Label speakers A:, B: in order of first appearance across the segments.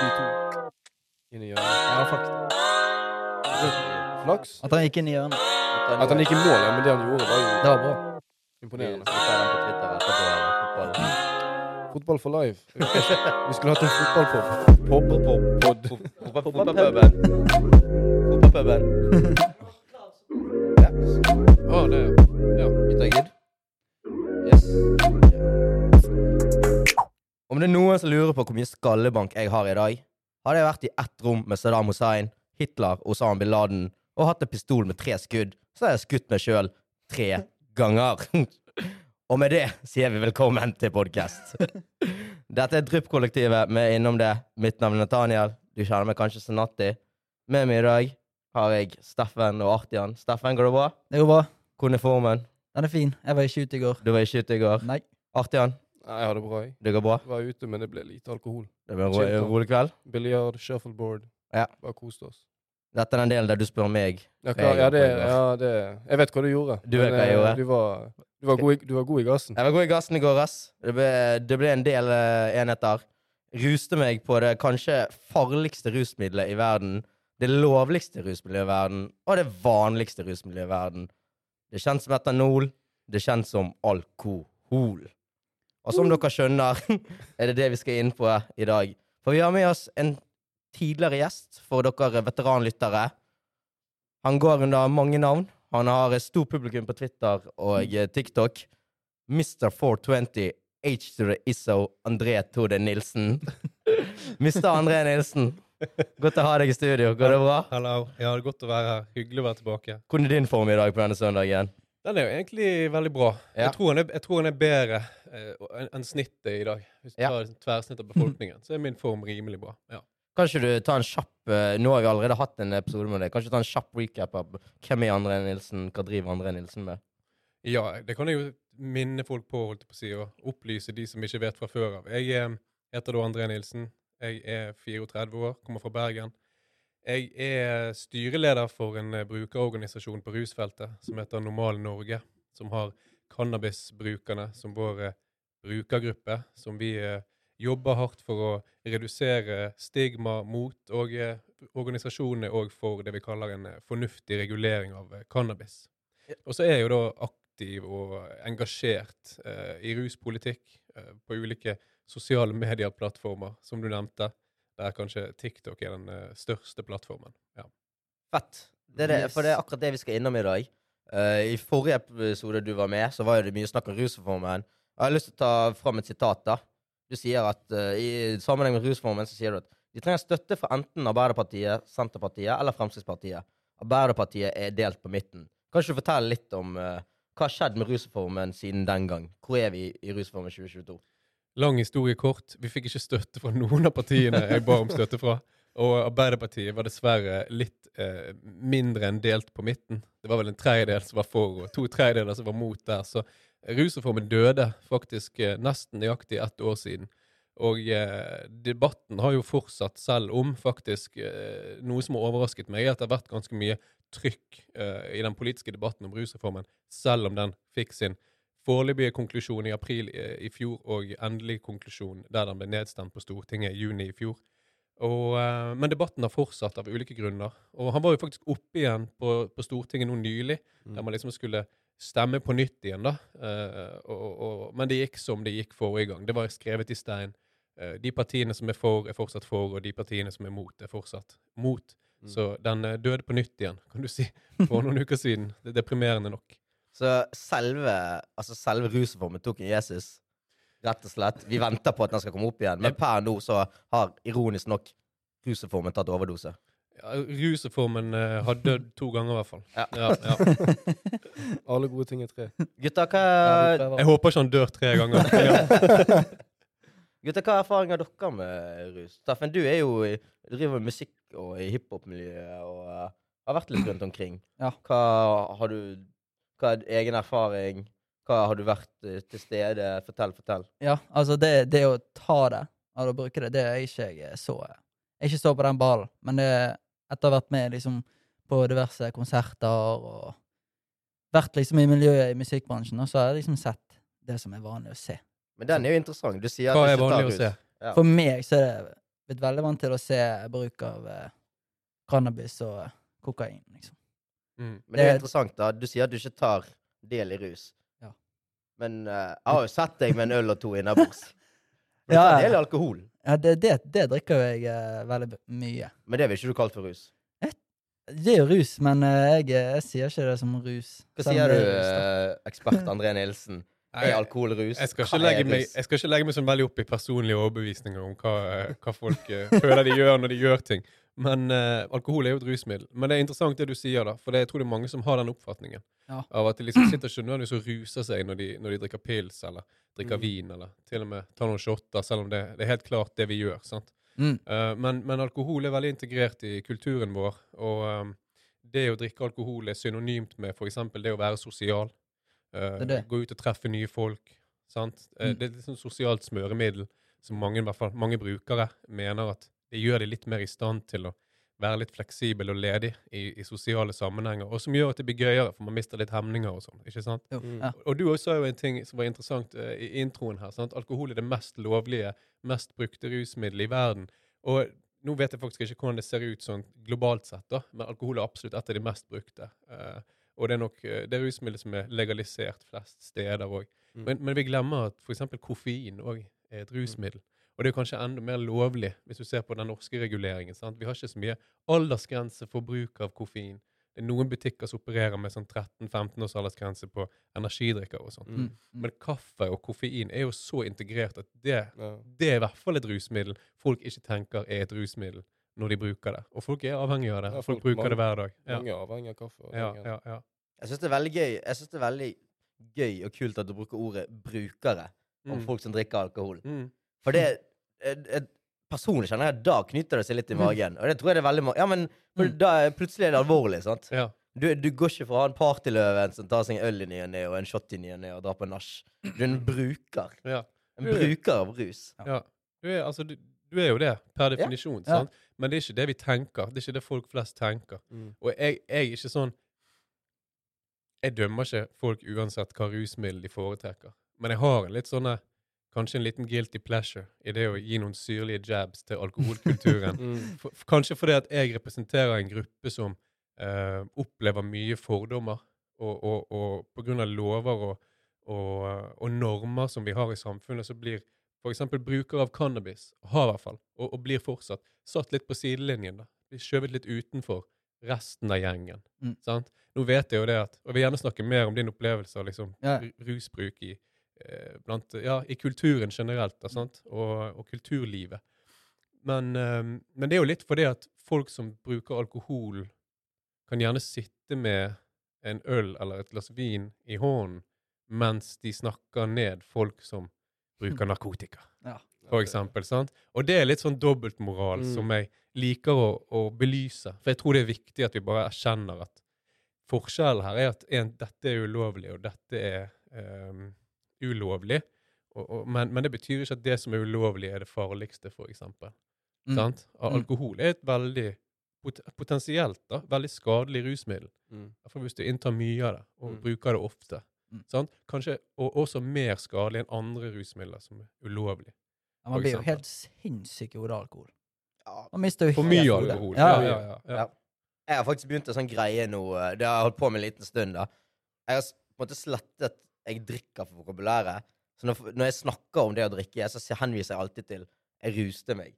A: de to inn i hjørnet.
B: Ja, faktisk.
A: Flaks.
B: At han gikk inn i hjørnet.
A: At han gikk i mål, ja, men det han gjorde, var jo
B: Det var bra.
A: Imponerende.
C: skal se den på Twitter etterpå. fotball.
A: Fotball for life. Vi skulle hatt en fotballpod.
C: Fotballpuben. Fotballpuben.
A: Å, det
C: Om det er noen som lurer på hvor mye skallebank jeg har i dag, hadde jeg vært i ett rom med Saddam Hussein, Hitler Osama bin Laden og hatt en pistol med tre skudd, så hadde jeg skutt meg sjøl tre ganger. og med det sier vi velkommen til podkast. Dette er Drypp-kollektivet. Er innom det. Mitt navn er Nathaniel. Du kjenner meg kanskje som Natti. Med meg i dag har jeg Steffen og Artian. Steffen, går det bra?
B: Det går bra.
C: Hvordan er formen?
B: Den er fin. Jeg var ikke ute i går.
C: Du var ikke ute i går.
B: Nei.
C: Artian,
A: Nei, jeg har det bra, jeg.
C: det går bra?
A: Var ute, men det ble lite alkohol.
C: Det ble en rolig kveld?
A: Biljard, shuffleboard.
C: Ja.
A: Bare koste oss.
C: Dette er den delen der du spør meg.
A: Ja, hva, ja, det, ja, det Jeg vet hva du gjorde.
C: Du vet
A: men,
C: hva jeg
A: eh,
C: gjorde.
A: Du var, du var, god, i, du var god i gassen.
C: Jeg var god i gassen i går, ass. Det ble, det ble en del uh, enheter. Ruste meg på det kanskje farligste rusmiddelet i verden. Det lovligste rusmiddelet i verden. Og det vanligste rusmiddelet i verden. Det er kjent som etanol. Det er kjent som alkohol. Og som dere skjønner, er det det vi skal inn på i dag. For vi har med oss en tidligere gjest for dere veteranlyttere. Han går under mange navn. Han har et stort publikum på Twitter og eh, TikTok. Mr. 420, H to the Isso, André Tode Nilsen. Mr. André Nilsen. Godt å ha deg i studio. Går det bra?
D: Hallo. Ja, det er godt å være her. Hyggelig å være tilbake.
C: Hvordan er din form i dag på denne søndagen?
D: Den er jo egentlig veldig bra.
C: Ja.
D: Jeg, tror er, jeg tror den er bedre uh, enn snittet i dag. Hvis du
C: Ja.
D: tar tverrsnitt av befolkningen, så er min form rimelig bra. Ja.
C: Kanskje du tar en kjapp uh, Nå har vi allerede hatt en episode med deg. Kanskje du ta en kjapp recap av hvem er André Nilsen? Hva driver André Nilsen med?
D: ja, det kan jeg jo minne folk på, holdt jeg på å si, og opplyse de som ikke vet fra før av. Jeg eh, heter da André Nilsen. Jeg er 34 år, kommer fra Bergen. Jeg er styreleder for en eh, brukerorganisasjon på rusfeltet som heter Normal Norge, som har cannabisbrukerne som vår eh, brukergruppe, som vi eh, jobber hardt for å redusere stigma mot, og organisasjonen er òg for det vi kaller en fornuftig regulering av cannabis. Og så er jeg jo da aktiv og engasjert eh, i ruspolitikk eh, på ulike sosiale medieplattformer, som du nevnte, der kanskje TikTok er den eh, største plattformen. Ja.
C: Fett. Det er det,
B: Yes.
C: For det er akkurat det vi skal innom i dag. Uh, I forrige episode du var med, så var det mye snakk om rusreformen. Jeg har lyst til å ta fram et sitat. da. Du sier at uh, I sammenheng med rusreformen så sier du at de trenger støtte fra enten Arbeiderpartiet, Senterpartiet eller Fremskrittspartiet. Arbeiderpartiet er delt på midten. Kan ikke du fortelle litt om uh, hva har skjedd med rusreformen siden den gang? Hvor er vi i rusreformen 2022?
D: Lang historie kort. Vi fikk ikke støtte fra noen av partiene jeg ba om støtte fra. Og Arbeiderpartiet var dessverre litt eh, mindre enn delt på midten. Det var vel en tredjedel som var for, og to tredjedeler som var mot der. Så rusreformen døde faktisk eh, nesten nøyaktig ett år siden. Og eh, debatten har jo fortsatt, selv om faktisk eh, noe som har overrasket meg, er at det har vært ganske mye trykk eh, i den politiske debatten om rusreformen, selv om den fikk sin foreløpige konklusjon i april eh, i fjor, og endelig konklusjon der den ble nedstemt på Stortinget i juni i fjor. Og, eh, men debatten har fortsatt av ulike grunner. Og han var jo faktisk oppe igjen på, på Stortinget nå nylig, der man liksom skulle stemme på nytt igjen, da. Uh, og, og, men det gikk som det gikk forrige gang. Det var skrevet i stein. Uh, de partiene som er for, er fortsatt for, og de partiene som er mot, er fortsatt mot.
A: Mm.
D: Så den døde på nytt igjen, kan du si, for noen uker siden. Det er deprimerende nok.
C: Så selve, altså selve rusreformen tok en Jesus, rett og slett. Vi venter på at den skal komme opp igjen, men per nå så har ironisk nok rusreformen tatt overdose.
D: Ja, rusreformen uh, har dødd to ganger, i hvert fall.
C: Ja.
D: Ja, ja.
A: Alle gode ting er tre.
C: Gutta, hva.
D: Jeg håper ikke han dør tre ganger. Ja.
C: gutta, hva er erfaringen dere med rus? Steffen, du er jo i- du driver med musikk og i hiphop-miljøet og uh, har vært litt rundt omkring.
B: Ja.
C: Hva har du Hva er egen erfaring? Hva har du vært eh, til stede? Fortell, fortell.
B: Ja, altså det, det å ta det, eller å bruke det, det er ikke jeg så Jeg er ikke så på den ballen, men det, etter å ha vært med liksom på diverse konserter og vært liksom i miljøet i musikkbransjen, og så har jeg liksom sett det som er vanlig å se.
C: Men den er jo interessant. Du sier at
D: Hva er vanlig å se?
C: Ja.
B: For meg så er det blitt veldig vant til å se bruk av eh, cannabis og eh, kokain, liksom.
D: Mm.
C: Men det er interessant, da. Du sier at du ikke tar del i rus.
B: Ja.
C: Men uh, jeg har jo sett deg med en øl og to innabords.
B: Ja, ja.
C: del i alkohol.
B: Ja, det, det, det drikker jeg uh, veldig mye.
C: Men det vil ikke du kalt for rus.
B: Det er jo rus, men uh, jeg, jeg sier ikke det som rus.
C: Hva sier du,
B: rus,
C: ekspert André Nilsen? Er alkohol rus?
D: Jeg skal, ikke legge
C: er
D: meg, jeg skal ikke legge meg sånn veldig opp i personlige overbevisninger om hva, hva folk føler de gjør når de gjør ting. Men eh, alkohol er jo et rusmiddel. Men det er interessant det du sier, da. For det, jeg tror det er mange som har den oppfatningen.
B: Ja.
D: Av at de liksom sitter ikke nødvendigvis og ruser seg når de, når de drikker pils eller drikker
C: Mm.
D: vin, eller til og med tar noen shotter, selv om det, det er helt klart det vi gjør. sant?
B: Mm.
D: Uh, men, men alkohol er veldig integrert i kulturen vår. Og um, det å drikke alkohol er synonymt med f.eks. det å være sosial. Uh,
B: Det.
D: Gå ut og treffe nye folk. sant?
B: Mm.
D: Uh, Det er et sånn sosialt smøremiddel som mange, i hvert fall, mange brukere mener at det gjør de litt mer i stand til å være litt fleksibel og ledig i, i sosiale sammenhenger, og som gjør at det blir gøyere, for man mister litt hemninger og sånn. ikke sant?
B: Jo,
C: Mm.
B: ja.
D: Og du også sa jo en ting som var interessant uh, i introen her. sant? Alkohol er det mest lovlige, mest brukte rusmiddelet i verden. Og nå vet jeg faktisk ikke hvordan det ser ut sånn globalt sett, da, men alkohol er absolutt et av de mest brukte. Uh, og det er nok eh, det rusmiddelet som er legalisert flest steder òg.
C: Mm.
D: Men, men vi glemmer at f.eks. koffein òg er et rusmiddel. Og det er kanskje enda mer lovlig hvis du ser på den norske reguleringen. sant? Vi har ikke så mye aldersgrense for bruk av koffein. Det er noen butikker som opererer med sånn 13-15 års aldersgrense på energidrikker og sånt.
C: Mm.
B: Mm.
D: Men kaffe og koffein er jo så integrert at det,
A: Ja.
D: det er i hvert fall et rusmiddel folk ikke tenker er et rusmiddel når de bruker det. Og folk er avhengige av det.
A: Ja,
D: folk
A: folk-
D: bruker det hver dag. Ja,
A: Mange er avhengig av kaffe. og
D: ja, ja, ja.
C: Jeg syns det er veldig gøy Jeg synes det er veldig gøy og kult at du bruker ordet 'brukere' om
D: Mm.
C: folk som drikker alkohol.
D: Mm.
C: For det jeg, et, Personlig kjenner jeg at da knytter det seg litt i magen. Og det tror jeg det er veldig mange Ja, men for
B: Mm.
C: da er plutselig er det alvorlig, sant?
D: ja.
C: Du, du går ikke for å ha en partyløven som tar seg en øl i ny og ne og en shot i ny og ne og drar på nach. Du er en bruker.
D: ja.
C: En
D: Du er-
C: bruker av rus.
D: Ja. Du, er, altså, du, du er jo det, per definisjon.
B: Ja.
D: Sant? Men det er ikke det vi tenker. Det er ikke det folk flest tenker.
A: Mm.
D: Og jeg, jeg er ikke sånn Jeg dømmer ikke folk uansett hva rusmiddel de foretrekker. Men jeg har en litt sånne Kanskje en liten guilty pleasure i det å gi noen syrlige jabs til alkoholkulturen.
A: Mm.
D: For, kanskje fordi at jeg representerer en gruppe som eh, opplever mye fordommer, og, og, og av lover og, og, og normer som vi har i samfunnet, så blir f.eks. brukere av cannabis, har i hvert fall, og, og blir fortsatt, satt litt på sidelinjen. da. Blir skjøvet litt utenfor resten av gjengen.
B: Mm.
D: Sant? Nå vet jeg jo det at Og jeg vil gjerne snakke mer om din opplevelse av liksom,
B: Ja.
D: rusbruk i, blant, ja, i kulturen generelt, da, sant? Og, og kulturlivet. Men, eh, men det er jo litt fordi at folk som bruker alkohol, kan gjerne sitte med en øl eller et glass vin i hånden mens de snakker ned folk som bruker narkotika,
B: Ja.
D: for eksempel. Sant? Og det er litt sånn dobbeltmoral
A: Mm.
D: som jeg liker å, å belyse. For jeg tror det er viktig at vi bare erkjenner at forskjellen her er at en, dette er ulovlig, og dette er ehm, ulovlig. Og, og, men, men det betyr ikke at det som er ulovlig, er det farligste, for eksempel.
B: Mm.
D: Sant?
B: Mm.
D: Alkohol er et veldig pot potensielt da, veldig skadelig rusmiddel.
A: Mm.
D: Hvis du inntar mye av det, og
A: Mm.
D: bruker det ofte.
B: Mm.
D: Sant? Kanskje og også mer skadelig enn andre rusmidler som er ulovlig.
B: Ja, Man blir jo helt sinnssyk i hodet av alkohol.
C: Ja.
B: Man mister jo
D: For mye alkohol.
B: Ja,
D: Ja,
B: ja.
D: ja, ja, ja.
C: Ja. Jeg har faktisk begynt en sånn greie nå. eh, Det har jeg holdt på med en liten stund. da Jeg har på en måte slettet jeg drikker for vokabulæret. Så når, når jeg snakker om det å drikke, så henviser jeg alltid til 'jeg ruste meg'.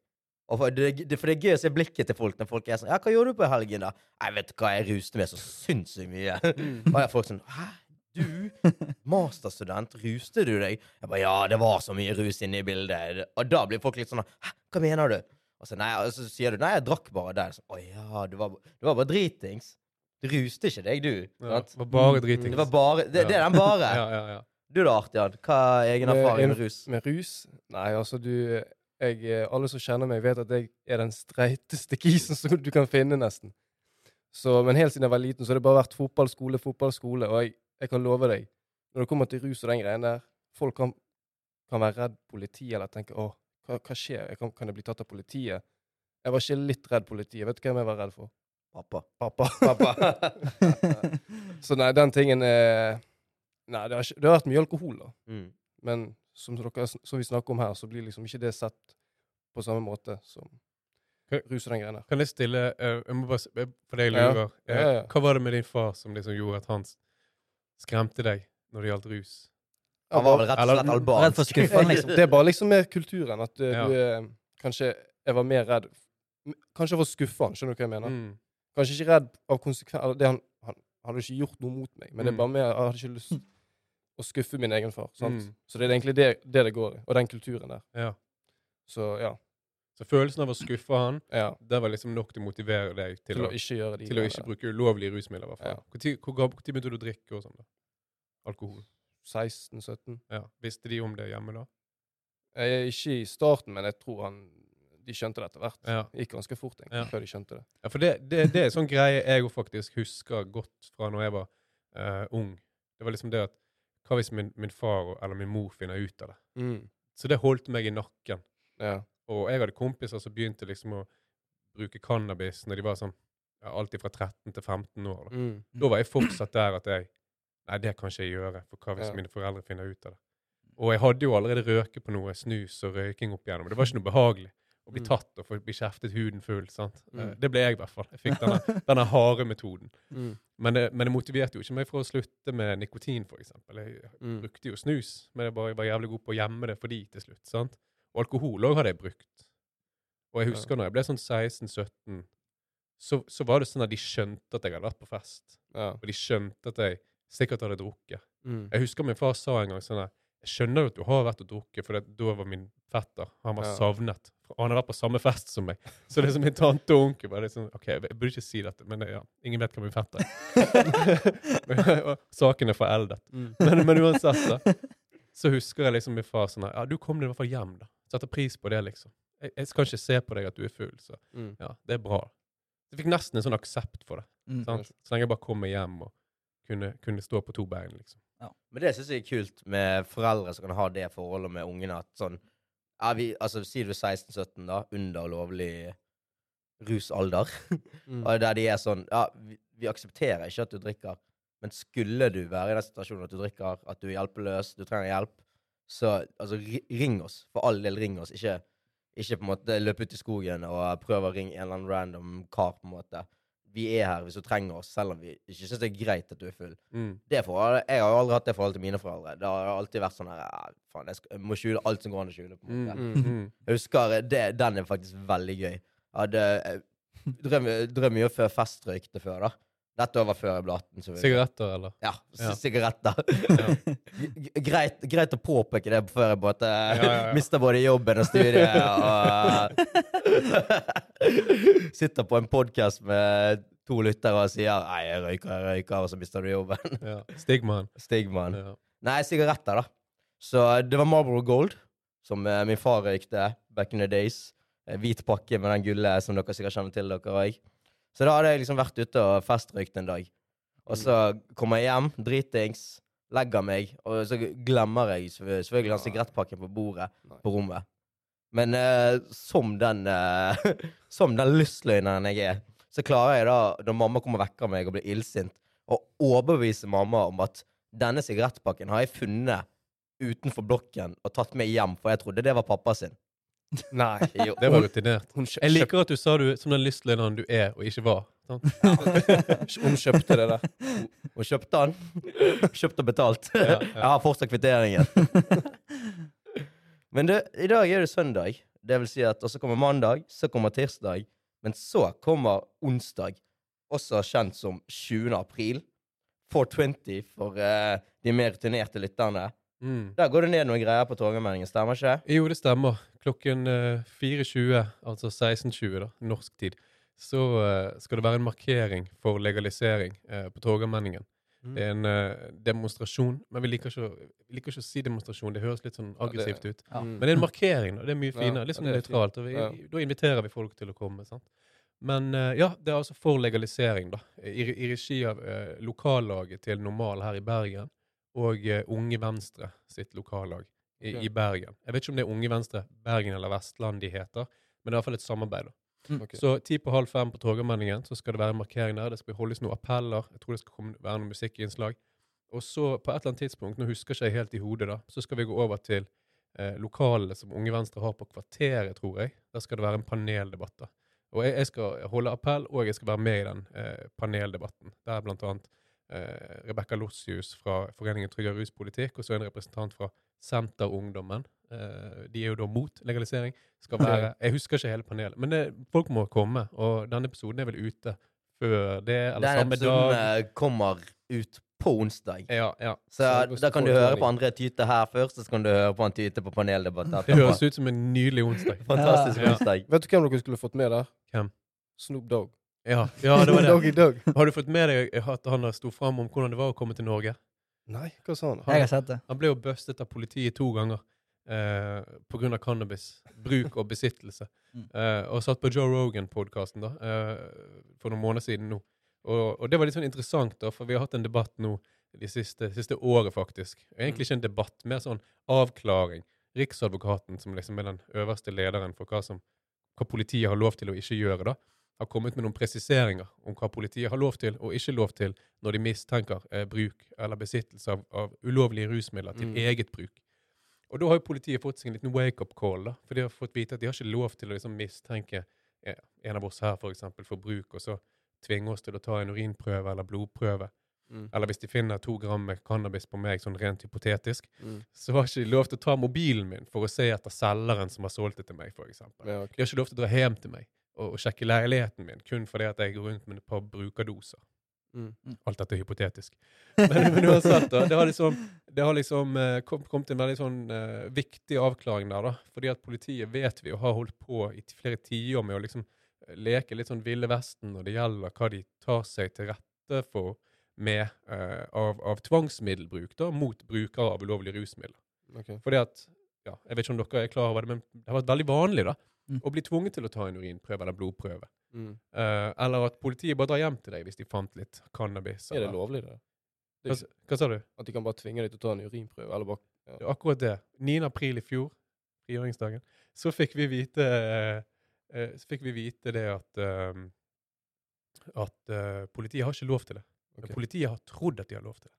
C: For det, det, for det er gøy å se blikket til folk når folk er sånn 'Ja, hva gjorde du på helgen, da?' 'Jeg vet hva, jeg ruste meg så sinnssykt mye'. Og jeg folk sånn 'Hæ? Du? Masterstudent? Ruste du deg?' Jeg bare 'Ja, det var så mye rus inne i bildet'. Og da blir folk litt sånn 'Hæ, hva mener du?' Og så, nei, og så sier du 'Nei, jeg drakk bare der'. Så, 'Å ja, du var, du var bare dritings'. Du ruste ikke deg, du.
D: Ja, det var bare
A: Mm.
D: dritings.
C: Det var bare Det, det er den bare.
D: Ja, ja, ja.
C: Du da, Artian? Hva er egen
A: Med
C: erfaring
A: en-
C: med rus?
A: Med rus? Nei, altså du jeg, Alle som kjenner meg, vet at jeg er den streiteste kisen som du kan finne, nesten. Så, men helt siden jeg var liten, så har det bare vært fotball, skole, fotball, skole. Og jeg, jeg kan love deg, når det kommer til rus og den greien der Folk kan, kan være redd politi eller tenke 'Å, hva, hva skjer? Jeg kan, kan jeg bli tatt av politiet?' Jeg var ikke litt redd politiet. Vet du hvem jeg var redd for?
C: Pappa.
A: Pappa.
C: Pappa.
A: Så nei, den tingen er Nei, det har, ikke, det har vært mye alkohol, da.
C: mm.
A: Men som, dere, som vi snakker om her, så blir liksom ikke det sett på samme måte som rus og den greia der.
D: Kan jeg stille eh, Jeg må bare eh, For deg lurer. ja.
A: Ja, ja.
D: Hva var det med din far som liksom gjorde at han skremte deg når det gjaldt rus?
C: Han var vel rett og slett albansk.
B: Redd for skuffen, liksom.
A: Det er bare liksom mer kulturen. At uh,
D: Ja.
A: du er Kanskje jeg var mer redd Kanskje jeg var skuffa skjønner du hva jeg mener?
D: Mm.
A: Kanskje ikke redd av konsekvenser det han, han hadde ikke gjort noe mot meg, men det
D: Mm.
A: er bare med, Jeg hadde ikke lyst å skuffe min egen far. sant?
D: Mm.
A: Så det er egentlig det, det det går i, og den kulturen der.
D: Ja.
A: Så ja.
D: Så følelsen av å skuffe han,
A: ja
D: det var liksom nok til å motivere deg til,
A: til
D: å,
A: å ikke gjøre de
D: til å ikke bruke ulovlige rusmidler. i hvert fall.
A: Ja.
D: Hvor tid- Hvor hvor tid begynte du å drikke og sånn? da? Alkohol?
A: 16-17.
D: Ja. Visste de om det hjemme da?
A: Jeg ikke i starten, men jeg tror han de skjønte det etter hvert.
D: Ja.
A: Det gikk ganske fort, egentlig,
D: Ja.
A: før de skjønte det.
D: Ja, for det, det, det er sånn greie jeg faktisk husker godt fra når jeg var uh, ung. Det var liksom det at Hva hvis min, min far eller min mor finner ut av det?
A: Mm.
D: Så det holdt meg i nakken.
A: Ja.
D: Og jeg hadde kompiser som begynte liksom å bruke cannabis når de var sånn ja, alltid fra 13 til 15 år. Da.
A: Mm.
D: da var jeg fortsatt der at jeg Nei, det kan ikke jeg gjøre, for hva hvis mine foreldre finner ut av det? Og jeg hadde jo allerede røket på noe snus og røyking opp igjennom. Det var ikke noe behagelig å bli
A: Mm.
D: tatt og få bli kjeftet huden full. sant?
A: Mm.
D: Eh, Det ble jeg i hvert fall. Jeg fikk denne, denne harde metoden.
A: Mm.
D: Men det, men det motiverte jo ikke meg for å slutte med nikotin, f.eks. Jeg
A: Mm.
D: brukte jo snus, men jeg bare var jævlig god på å gjemme det for de til slutt. sant? Og alkohol òg hadde jeg brukt. Og jeg husker når jeg ble sånn 16-17, så, så var det sånn at de skjønte at jeg hadde vært på fest.
A: Ja.
D: Og de skjønte at jeg sikkert hadde drukket.
A: Mm.
D: Jeg husker min far sa en gang sånn her Jeg skjønner jo at du har vært og drukket, for da var min fetter Han var
A: Ja.
D: savnet. Han har vært på samme fest som meg. Så det er som min tante og onkel bare liksom, OK, jeg burde ikke si dette, men ja, ingen vet hva min fetter er. Og Saken er foreldet.
A: Mm.
D: Men, men uansett, da. Så husker jeg liksom min far sånn her Ja, du kom deg i hvert fall hjem, da. Setter pris på det, liksom. Jeg, jeg skal ikke se på deg at du er full, så
A: Mm.
D: ja, det er bra. Jeg fikk nesten en sånn aksept for det.
B: Mm.
D: Så lenge jeg bare kom meg hjem og kunne, kunne stå på to bein, liksom.
C: Men det syns jeg er kult med foreldre som kan ha det forholdet med ungene. At sånn er vi, altså, Si du er 16-17, da, under lovlig rusalder.
A: Mm.
C: Og der de er sånn Ja, vi, vi aksepterer ikke at du drikker, men skulle du være i den situasjonen at du drikker, at du er hjelpeløs, du trenger hjelp, så altså, ring oss. For all del, ring oss. Ikke, ikke på en måte løpe ut i skogen og prøve å ringe en eller annen random kar, på en måte. Vi er her hvis du trenger oss, selv om vi ikke syns det er greit at du er full.
D: Mm.
C: Det forholdet, jeg har jo aldri hatt det forholdet til mine foreldre. Det har alltid vært sånn her faen, jeg, skal, jeg må skjule alt som går an å skjule. på en måte.
D: Mm.
A: Mm.
D: Mm.
C: Jeg husker det, Den er faktisk veldig gøy. Jeg hadde, drev, drev mye før festrøykte før, da. Dette 18. Så
D: Sigaretter, eller?
C: Ja,
D: Ja.
C: sigaretter. Greit, greit å påpeke det før jeg både
D: Ja, ja,
C: mister både jobben og studiet. og Sitter på en podkast med to lyttere og sier 'Nei, jeg røyker, jeg røyker', og så mister du jobben.
D: Ja. Stigmaen.
C: Stigmaen. Nei, sigaretter, da. Så det var Marlboro Gold, som eh, min far røykte back in the days. Eh, Hvit pakke med den gulle som dere sikkert kjenner til, dere òg. Så da hadde jeg liksom vært ute og festrøykt en dag. Og så kommer jeg hjem, dritings, legger meg, og så glemmer jeg selvfølgelig den sigarettpakken på bordet på rommet. Men uh, som den uh, Som den lystløgneren jeg er, så klarer jeg da, når mamma kommer og vekker meg og blir illsint, å overbevise mamma om at denne sigarettpakken har jeg funnet utenfor blokken og tatt med hjem, for jeg trodde det var pappa sin.
A: Nei.
C: Jo.
D: Det var rutinert.
A: Hun,
D: Jeg liker at du sa du som den lystløgneren du er, og ikke var. Sant?
A: kjøp- hun kjøpte det der.
C: Hun kjøpte den. Kjøpt og betalt.
D: Ja, ja.
C: Jeg har fortsatt kvitteringen. Men det, i dag er det søndag. Det vil si at Og så kommer mandag, så kommer tirsdag, men så kommer onsdag, også kjent som 20. april. 420 for uh, de mer rutinerte lytterne.
D: Mm.
C: Der går det ned noen greier på Torgallmenningen, stemmer ikke? det?
D: Jo, det stemmer. Klokken eh, 4.20, altså 16.20 da, norsk tid, så eh, skal det være en markering for legalisering eh, på Torgallmenningen.
A: Mm.
D: Det er en eh, demonstrasjon, men vi liker, ikke, vi liker ikke å si demonstrasjon. Det høres litt sånn aggressivt ut.
B: Ja.
A: Mm.
D: Men det er en markering, og Det er mye
A: Ja,
D: finere. Litt sånn
A: det
D: nøytralt. Og vi,
A: Ja.
D: Da inviterer vi folk til å komme. sant? Men eh, ja, det er altså for legalisering, da. I, i regi av eh, lokallaget til Normal her i Bergen og eh, Unge Venstre sitt lokallag i,
A: okay.
D: i Bergen. Jeg vet ikke om det er Unge Venstre Bergen eller Vestland de heter, men det er i hvert fall et samarbeid. da.
A: Okay.
D: Så ti på halv fem på Torgallmenningen så skal det være en markering der. Det skal holdes noen appeller. Jeg tror det skal komme, være noen musikkinnslag. Og så på et eller annet tidspunkt, nå husker jeg ikke helt i hodet, da, så skal vi gå over til eh, lokalene som Unge Venstre har på Kvarteret, tror jeg. Der skal det være en paneldebatt. da. Og jeg, jeg skal holde appell, og jeg skal være med i den eh, paneldebatten. Der blant annet eh, Rebekka Lossius fra Foreningen Tryggere ruspolitikk, og så en representant fra Senterungdommen. Eh, de er jo da mot legalisering. Skal være, Jeg husker ikke hele panelet, men det, folk må komme. Og denne episoden er vel ute før det, eller
C: denne
D: samme dag.
C: Denne episoden kommer ut på onsdag.
D: Ja, ja.
C: Så
A: Så
C: da kan du høre på André Tyte her først, og så kan du høre på han Tyte på paneldebatt
D: Det høres ut som en nydelig onsdag.
C: Fantastisk
D: Ja.
C: onsdag.
A: Vet du hvem dere skulle fått med der?
D: Hvem?
A: Snoop Dogg.
D: Ja, ja det var det.
A: Doggy Dog.
D: Har du fått med deg at han sto fram om hvordan det var å komme til Norge?
A: Nei, hva sa han?
B: Jeg har sett det.
D: Han ble jo bustet av politiet to ganger eh, pga. cannabis. Bruk og besittelse.
B: Mm.
D: Eh, og satt på Joe Rogan-podkasten da, eh, for noen måneder siden nå. Og, og det var litt sånn interessant, da, for vi har hatt en debatt nå de siste, siste året, faktisk. Egentlig ikke en debatt, mer sånn avklaring. Riksadvokaten, som liksom er den øverste lederen for hva, som, hva politiet har lov til å ikke gjøre, da, har kommet med noen presiseringer om hva politiet har lov til og ikke lov til når de mistenker eh, bruk eller besittelse av, av ulovlige rusmidler til
A: Mm.
D: eget bruk. Og da har jo politiet fått seg en liten wake-up call, da, for de har fått vite at de har ikke lov til å liksom mistenke eh, en av oss her for eksempel for bruk, og så tvinge oss til å ta en urinprøve eller blodprøve.
A: Mm.
D: Eller hvis de finner to gram med cannabis på meg, sånn rent hypotetisk,
A: Mm.
D: så har ikke de lov til å ta mobilen min for å se etter selgeren som har solgt det til meg, eksempel.
A: Ja, okay.
D: De har ikke lov til å dra hjem til meg og, å sjekke leiligheten min kun fordi at jeg går rundt med et par brukerdoser.
A: Mm.
D: Alt dette er hypotetisk. Men, men uansett, da. Det har liksom, det har liksom eh, kom, kommet en veldig sånn eh, viktig avklaring der, da. Fordi at politiet vet vi og har holdt på i flere tiår med å liksom eh, leke litt sånn Ville Vesten når det gjelder hva de tar seg til rette for med eh, av, av tvangsmiddelbruk da, mot brukere av ulovlige rusmidler.
A: Okay.
D: Fordi at, ja, jeg vet ikke om dere er klar over det, men det har vært veldig vanlig da,
B: Mm.
D: å bli tvunget til å ta en urinprøve eller blodprøve.
A: Mm.
D: Uh, eller at politiet bare drar hjem til deg hvis de fant litt cannabis.
A: Er det lovlig, det? det
D: Hva, hva sa du?
A: at de kan bare tvinge deg til å ta en urinprøve? Eller bare
D: Det er akkurat det. 9. april i fjor, frigjøringsdagen, så fikk vi vite uh, uh, Så fikk vi vite det at at politiet har ikke lov til det. Men Politiet har trodd at de har lov til det.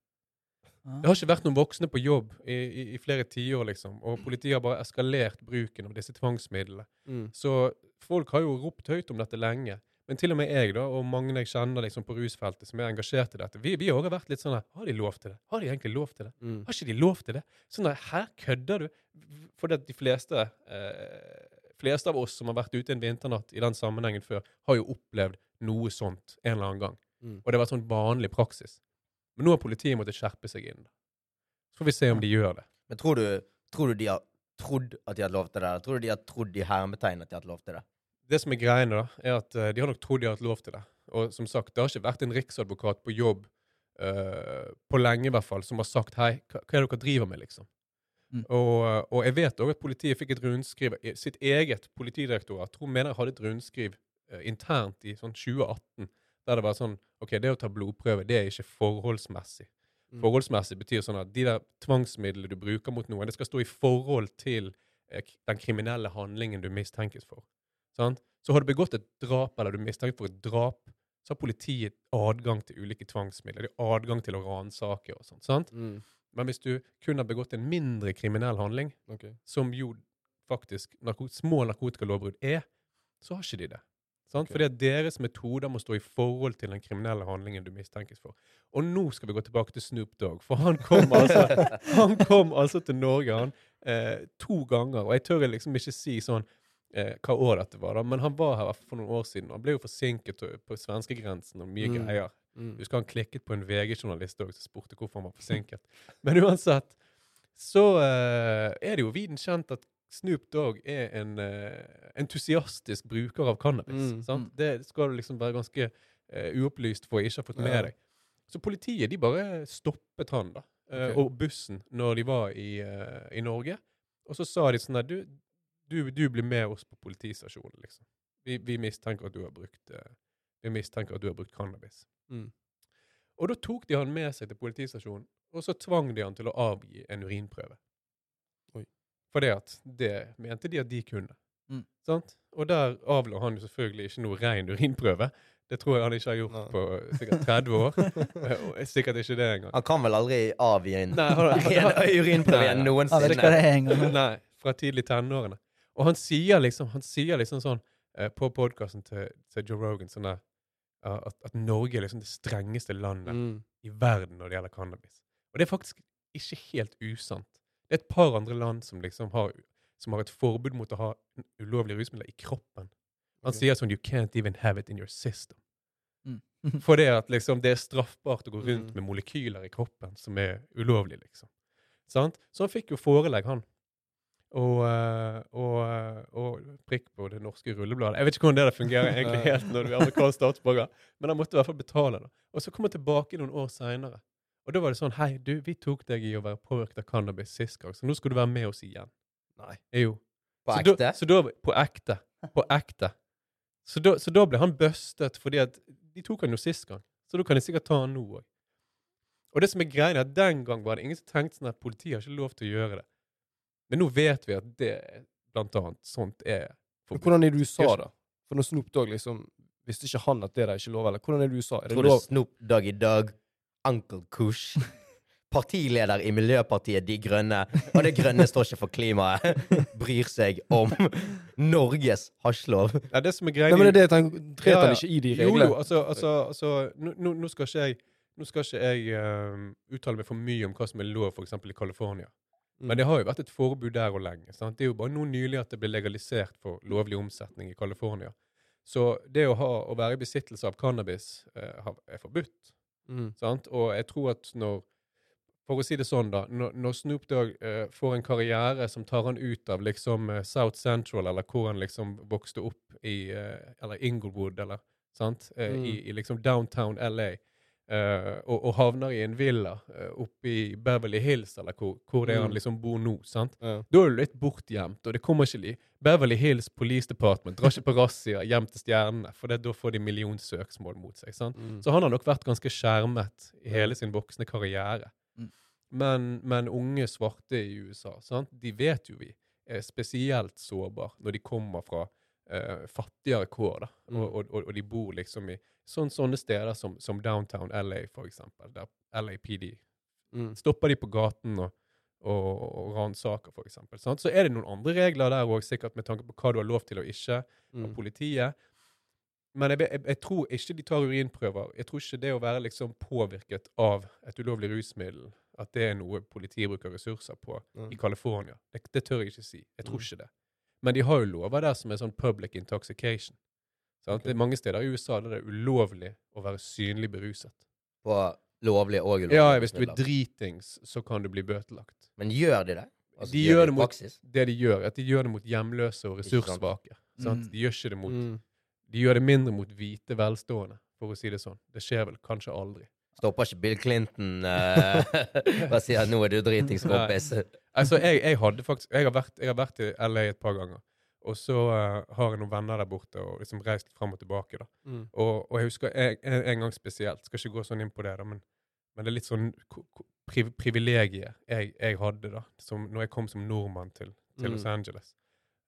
D: Det har ikke vært noen voksne på jobb i, i, i flere tiår, liksom. Og politiet har bare eskalert bruken av disse tvangsmidlene.
A: mm.
D: Så folk har jo ropt høyt om dette lenge. Men til og med jeg da, og mange jeg kjenner liksom på rusfeltet som er engasjert i dette, vi, vi har også vært litt sånn her Har de lov til det? Har de egentlig lov til det?
A: Mm.
D: Har ikke de lov til det? Sånn der, Her kødder du? For de fleste, eh, fleste av oss som har vært ute en vinternatt i den sammenhengen før, har jo opplevd noe sånt en eller annen gang.
A: Mm.
D: Og det har vært sånn vanlig praksis. Men nå har politiet måttet skjerpe seg inn. Så får vi se om de gjør det.
C: Men tror du, tror du de har trodd at de hadde lov til det? Eller tror du de har trodd i hermetegn at de hadde lov til det?
D: Det som er greiene, da, er at eh, de har nok trodd de har hatt lov til det. Og som sagt, det har ikke vært en riksadvokat på jobb uh, på lenge i hvert fall, som har sagt hei, hva, hva er det dere driver med, liksom?
B: Mm.
D: Og, eh, og jeg vet òg at politiet fikk et rundskriv Sitt eget politidirektorat tror mener jeg hadde et rundskriv eh, internt i sånn 2018 der det var sånn OK, det å ta blodprøve, det er ikke forholdsmessig.
A: Mm.
D: Forholdsmessig betyr sånn at de der tvangsmidlene du bruker mot noen, det skal stå i forhold til eh, den kriminelle handlingen du mistenkes for. Sant? Så har du begått et drap, eller du mistenkt for et drap, så har politiet adgang til ulike tvangsmidler. De har adgang til å ransake og sånt. sant?
A: Mm.
D: Men hvis du kun har begått en mindre kriminell handling,
A: okay.
D: som jo faktisk narko små narkotikalovbrudd er, så har ikke de det. Sant?
A: Ok.
D: Fordi deres metoder må stå i forhold til den kriminelle handlingen du mistenkes for. Og nå skal vi gå tilbake til Snoop Dogg, for han kom altså, han kom altså til Norge han, eh, to ganger. Og jeg tør liksom ikke si sånn eh, hva år dette var, da, men han var her for noen år siden. Han ble jo forsinket på svenskegrensen og mye
A: Mm.
D: greier.
A: Mm.
D: Jeg husker han klikket på en VG-journalist òg som spurte hvorfor han var forsinket. Men uansett, så eh, er det jo viden kjent at Snoop Dogg er en uh, entusiastisk bruker av cannabis.
A: Mm.
B: Mm.
D: Det skal du liksom være ganske uh, uopplyst for å ikke ha fått med
A: Ja.
D: deg. Så politiet de bare stoppet han da, uh,
A: okay.
D: og bussen når de var i, i Norge. Og så sa de sånn at du, du, du blir med oss på politistasjonen, liksom. Vi, vi mistenker at du har brukt vi mistenker at du har brukt cannabis.
A: Mm.
D: Og da tok de han med seg til politistasjonen, og så tvang de han til å avgi en urinprøve. Fordi at det mente de at de kunne.
B: Mm.
D: Sant? Og der avla han jo selvfølgelig ikke noe ren urinprøve. Det tror jeg han ikke har gjort
A: Nei.
D: på eh, sikkert 30 år. Eh, og sikkert ikke det engang.
C: Han kan vel aldri avgi en
D: Nei,
C: urinprøve igjen noensinne?
B: det engang.
D: Nei, fra tidlig tenårene. Og han sier liksom, han sier liksom sånn eh, på podkasten til, til Joe Rogan sånn der, at, at Norge er liksom det strengeste landet
A: Mm.
D: i verden når det gjelder cannabis. Og det er faktisk ikke helt usant. Det er et par andre land som liksom har, som har et forbud mot å ha ulovlige rusmidler i kroppen. Han
A: okay.
D: sier sånn You can't even have it in your system.
B: Mm.
D: For det at liksom, det er straffbart å gå rundt
A: Mm.
D: med molekyler i kroppen som er ulovlig, liksom. Sant? Så han fikk jo forelegg, han. Og, eh, og, eh, og prikk på det norske rullebladet. Jeg vet ikke hvordan det fungerer egentlig helt når du er amerikansk statsborger, men han måtte i hvert fall betale det. Og så kom han tilbake noen år seinere. Og da var det sånn Hei, du, vi tok deg i å være påvirket av cannabis sist gang, så nå skal du være med oss igjen.
A: Nei.
D: Jo.
C: På
D: så
C: ekte?
D: Da, så da, på ekte. På ekte. Så da, så da ble han bustet fordi at de tok han jo sist gang. Så da kan de sikkert ta han nå òg. Og det som er greia, er at den gang var det ingen som tenkte sånn at politiet har ikke lov til å gjøre det. Men nå vet vi at det, blant annet, sånt er forbudt.
A: hvordan er det i USA, da? For når Snoop Dogg liksom Visste ikke han at det der ikke lov, eller? Hvordan er det i USA? Er det
C: Tror du
A: lov?
C: Snoop i Dogg, Uncle Kush, partileder i Miljøpartiet De Grønne, og Det Grønne står ikke for klimaet, bryr seg om Norges hasjlov?
D: Ja, det som er greia
A: Nei, men det er det han
D: Ja,
A: han
D: ja.
A: ikke i de reglene?
D: jo, altså, altså, altså nå, nå, skal ikke jeg, nå skal ikke jeg um, uttale meg for mye om hva som er lov f.eks. i California.
A: Mm.
D: Men det har jo vært et forbud der og lenge. Sant? Det er jo bare nå nylig at det ble legalisert for lovlig omsetning i California. Så det å, ha, å være i besittelse av cannabis eh, er forbudt.
A: Mm.
D: Sant? Og jeg tror at når For å si det sånn, da. Når, når Snoop Dogg uh, får en karriere som tar han ut av liksom uh, South Central, eller hvor han liksom vokste opp i uh, Eller Inglewood, eller sant?
A: Mm.
D: i, I liksom downtown LA. Eh, og, og havner i en villa uh, oppe i Beverly Hills, eller hvor, hvor det er han
A: Mm.
D: liksom bor nå. sant?
A: Ja.
D: Da er du litt bortgjemt, og det kommer ikke li Beverly Hills Police Department drar ikke på razzia hjem til stjernene, for det, da får de millionsøksmål mot seg. sant?
A: Mm.
D: Så han har nok vært ganske skjermet i hele sin voksne karriere.
B: Mm.
D: Men, men unge svarte i USA, sant? de vet jo vi er spesielt sårbare når de kommer fra eh, fattigere kår, da.
A: Mm.
D: Og, og, og, de bor liksom i sånn, sånne steder som, som downtown LA, for eksempel, der LAPD
A: Mm.
D: stopper de på gaten og, og, og ransaker, for eksempel. Sant? Så er det noen andre regler der òg, sikkert med tanke på hva du har lov til og ikke av
A: Mm.
D: politiet. Men jeg, jeg, jeg tror ikke de tar urinprøver. Jeg tror ikke det å være liksom påvirket av et ulovlig rusmiddel, at det er noe politiet bruker ressurser på
A: Mm.
D: i California. Det, det tør jeg ikke si. Jeg tror
A: Mm.
D: ikke det. Men de har jo lover der som er sånn public intoxication. Sant?
A: Okay.
D: Det er mange steder i USA der det er ulovlig å være synlig beruset.
C: På lovlige og ulovlige
D: Ja, hvis du er dritings, så kan du bli bøtelagt.
C: Men gjør de det? Altså,
D: de gjør det mot det de gjør, at de gjør det mot hjemløse og ressurssvake.
B: Mm.
D: De gjør ikke det mot
A: Mm.
D: De gjør det mindre mot hvite velstående, for å si det sånn. Det skjer vel kanskje aldri.
C: Stopper ikke Bill Clinton uh, Hva sier han? Nå er du dritings, kompis.
D: Altså, jeg, jeg hadde faktisk jeg har, vært, jeg har vært i LA et par ganger. Og så uh, har jeg noen venner der borte og liksom reist fram og tilbake. da.
A: Mm.
D: Og, og jeg husker en, en, en gang spesielt, skal ikke gå sånn inn på det, da, men, men det er litt sånn priv, privilegiet jeg, jeg hadde da, som, når jeg kom som nordmann til, til
A: Mm.
D: Los Angeles.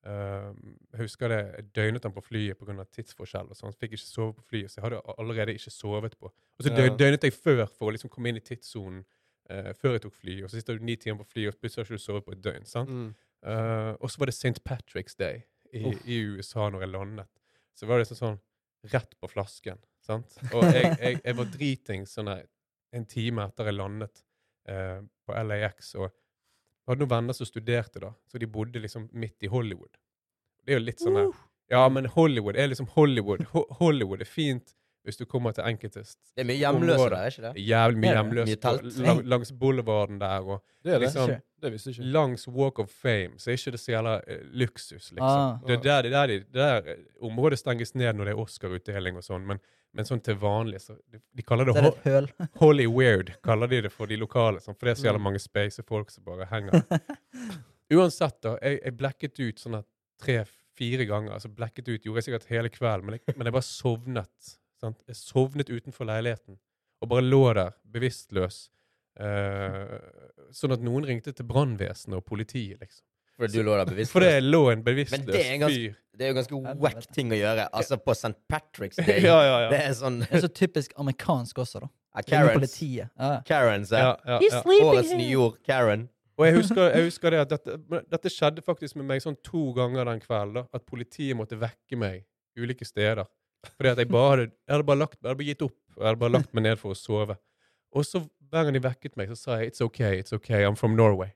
D: Uh, jeg husker det, jeg døgnet han på flyet pga. tidsforskjell. og sånn, så fikk ikke sove på flyet, så jeg hadde allerede ikke sovet på. Og så døgnet jeg før for å liksom komme inn i tidssonen eh, før jeg tok fly. Og så sitter du ni timer på fly, og plutselig har du ikke sovet på et døgn. sant?
A: Mm.
D: Uh, og så var det St. Patrick's Day i,
A: oh.
D: i USA når jeg landet. Så var det sånn, sånn rett på flasken. sant? Og jeg, jeg, jeg var driting sånn en time etter jeg landet uh, på LAX. og jeg hadde noen venner som studerte da, så de bodde liksom midt i Hollywood. Det er jo litt sånn her Ja, men Hollywood er liksom Hollywood. Ho Hollywood er fint hvis du kommer til enkeltest
C: Det er mye hjemløse der, er ikke det?
D: Jævlig mye hjemløse
C: Mye telt?
D: lang, langs boulevarden der. og
A: Det er det.
D: Liksom.
A: Det visste ikke.
D: langs Walk of Fame så er ikke det så jævla uh, luksus, liksom.
B: Ah.
D: Det, er der, det, er der, det der eh, området stenges ned når det er Oscar-utdeling og sånn, men, men sånn til vanlig så De, de kaller det ho. Holly Weird, kaller de det for de lokale. Sånn, for det er så jævla
A: Mm.
D: mange space folk som bare henger. Uansett, da. Jeg, jeg blekket ut sånn at tre-fire ganger. altså blekket ut, Gjorde jeg sikkert hele kvelden, men men jeg bare sovnet. Sant? Jeg sovnet utenfor leiligheten og bare lå der bevisstløs. eh, sånn at noen ringte til brannvesenet og politiet, liksom.
C: Fordi du lå der bevisstløs?
D: For det lå en bevisstløs
C: fyr. en ganske-
D: fyr.
C: Det er jo ganske wack ting å gjøre. Altså, på St. Patrick's Day.
D: ja, ja,
C: Det er sånn
B: Det er så typisk amerikansk også, da.
C: ja,
B: Karens.
C: Karens.
B: Ja.
C: Ja.
D: ja, ja, ja.
C: Årets nyord, Karen.
D: Og jeg husker, jeg husker det at dette, dette skjedde faktisk med meg sånn to ganger den kvelden. At politiet måtte vekke meg ulike steder. Fordi at jeg bare hadde, jeg hadde bare lagt, jeg hadde bare gitt opp. og Jeg hadde bare lagt meg ned for å sove. Og så hver gang de vekket meg, så sa jeg 'It's okay, it's okay, I'm from Norway'.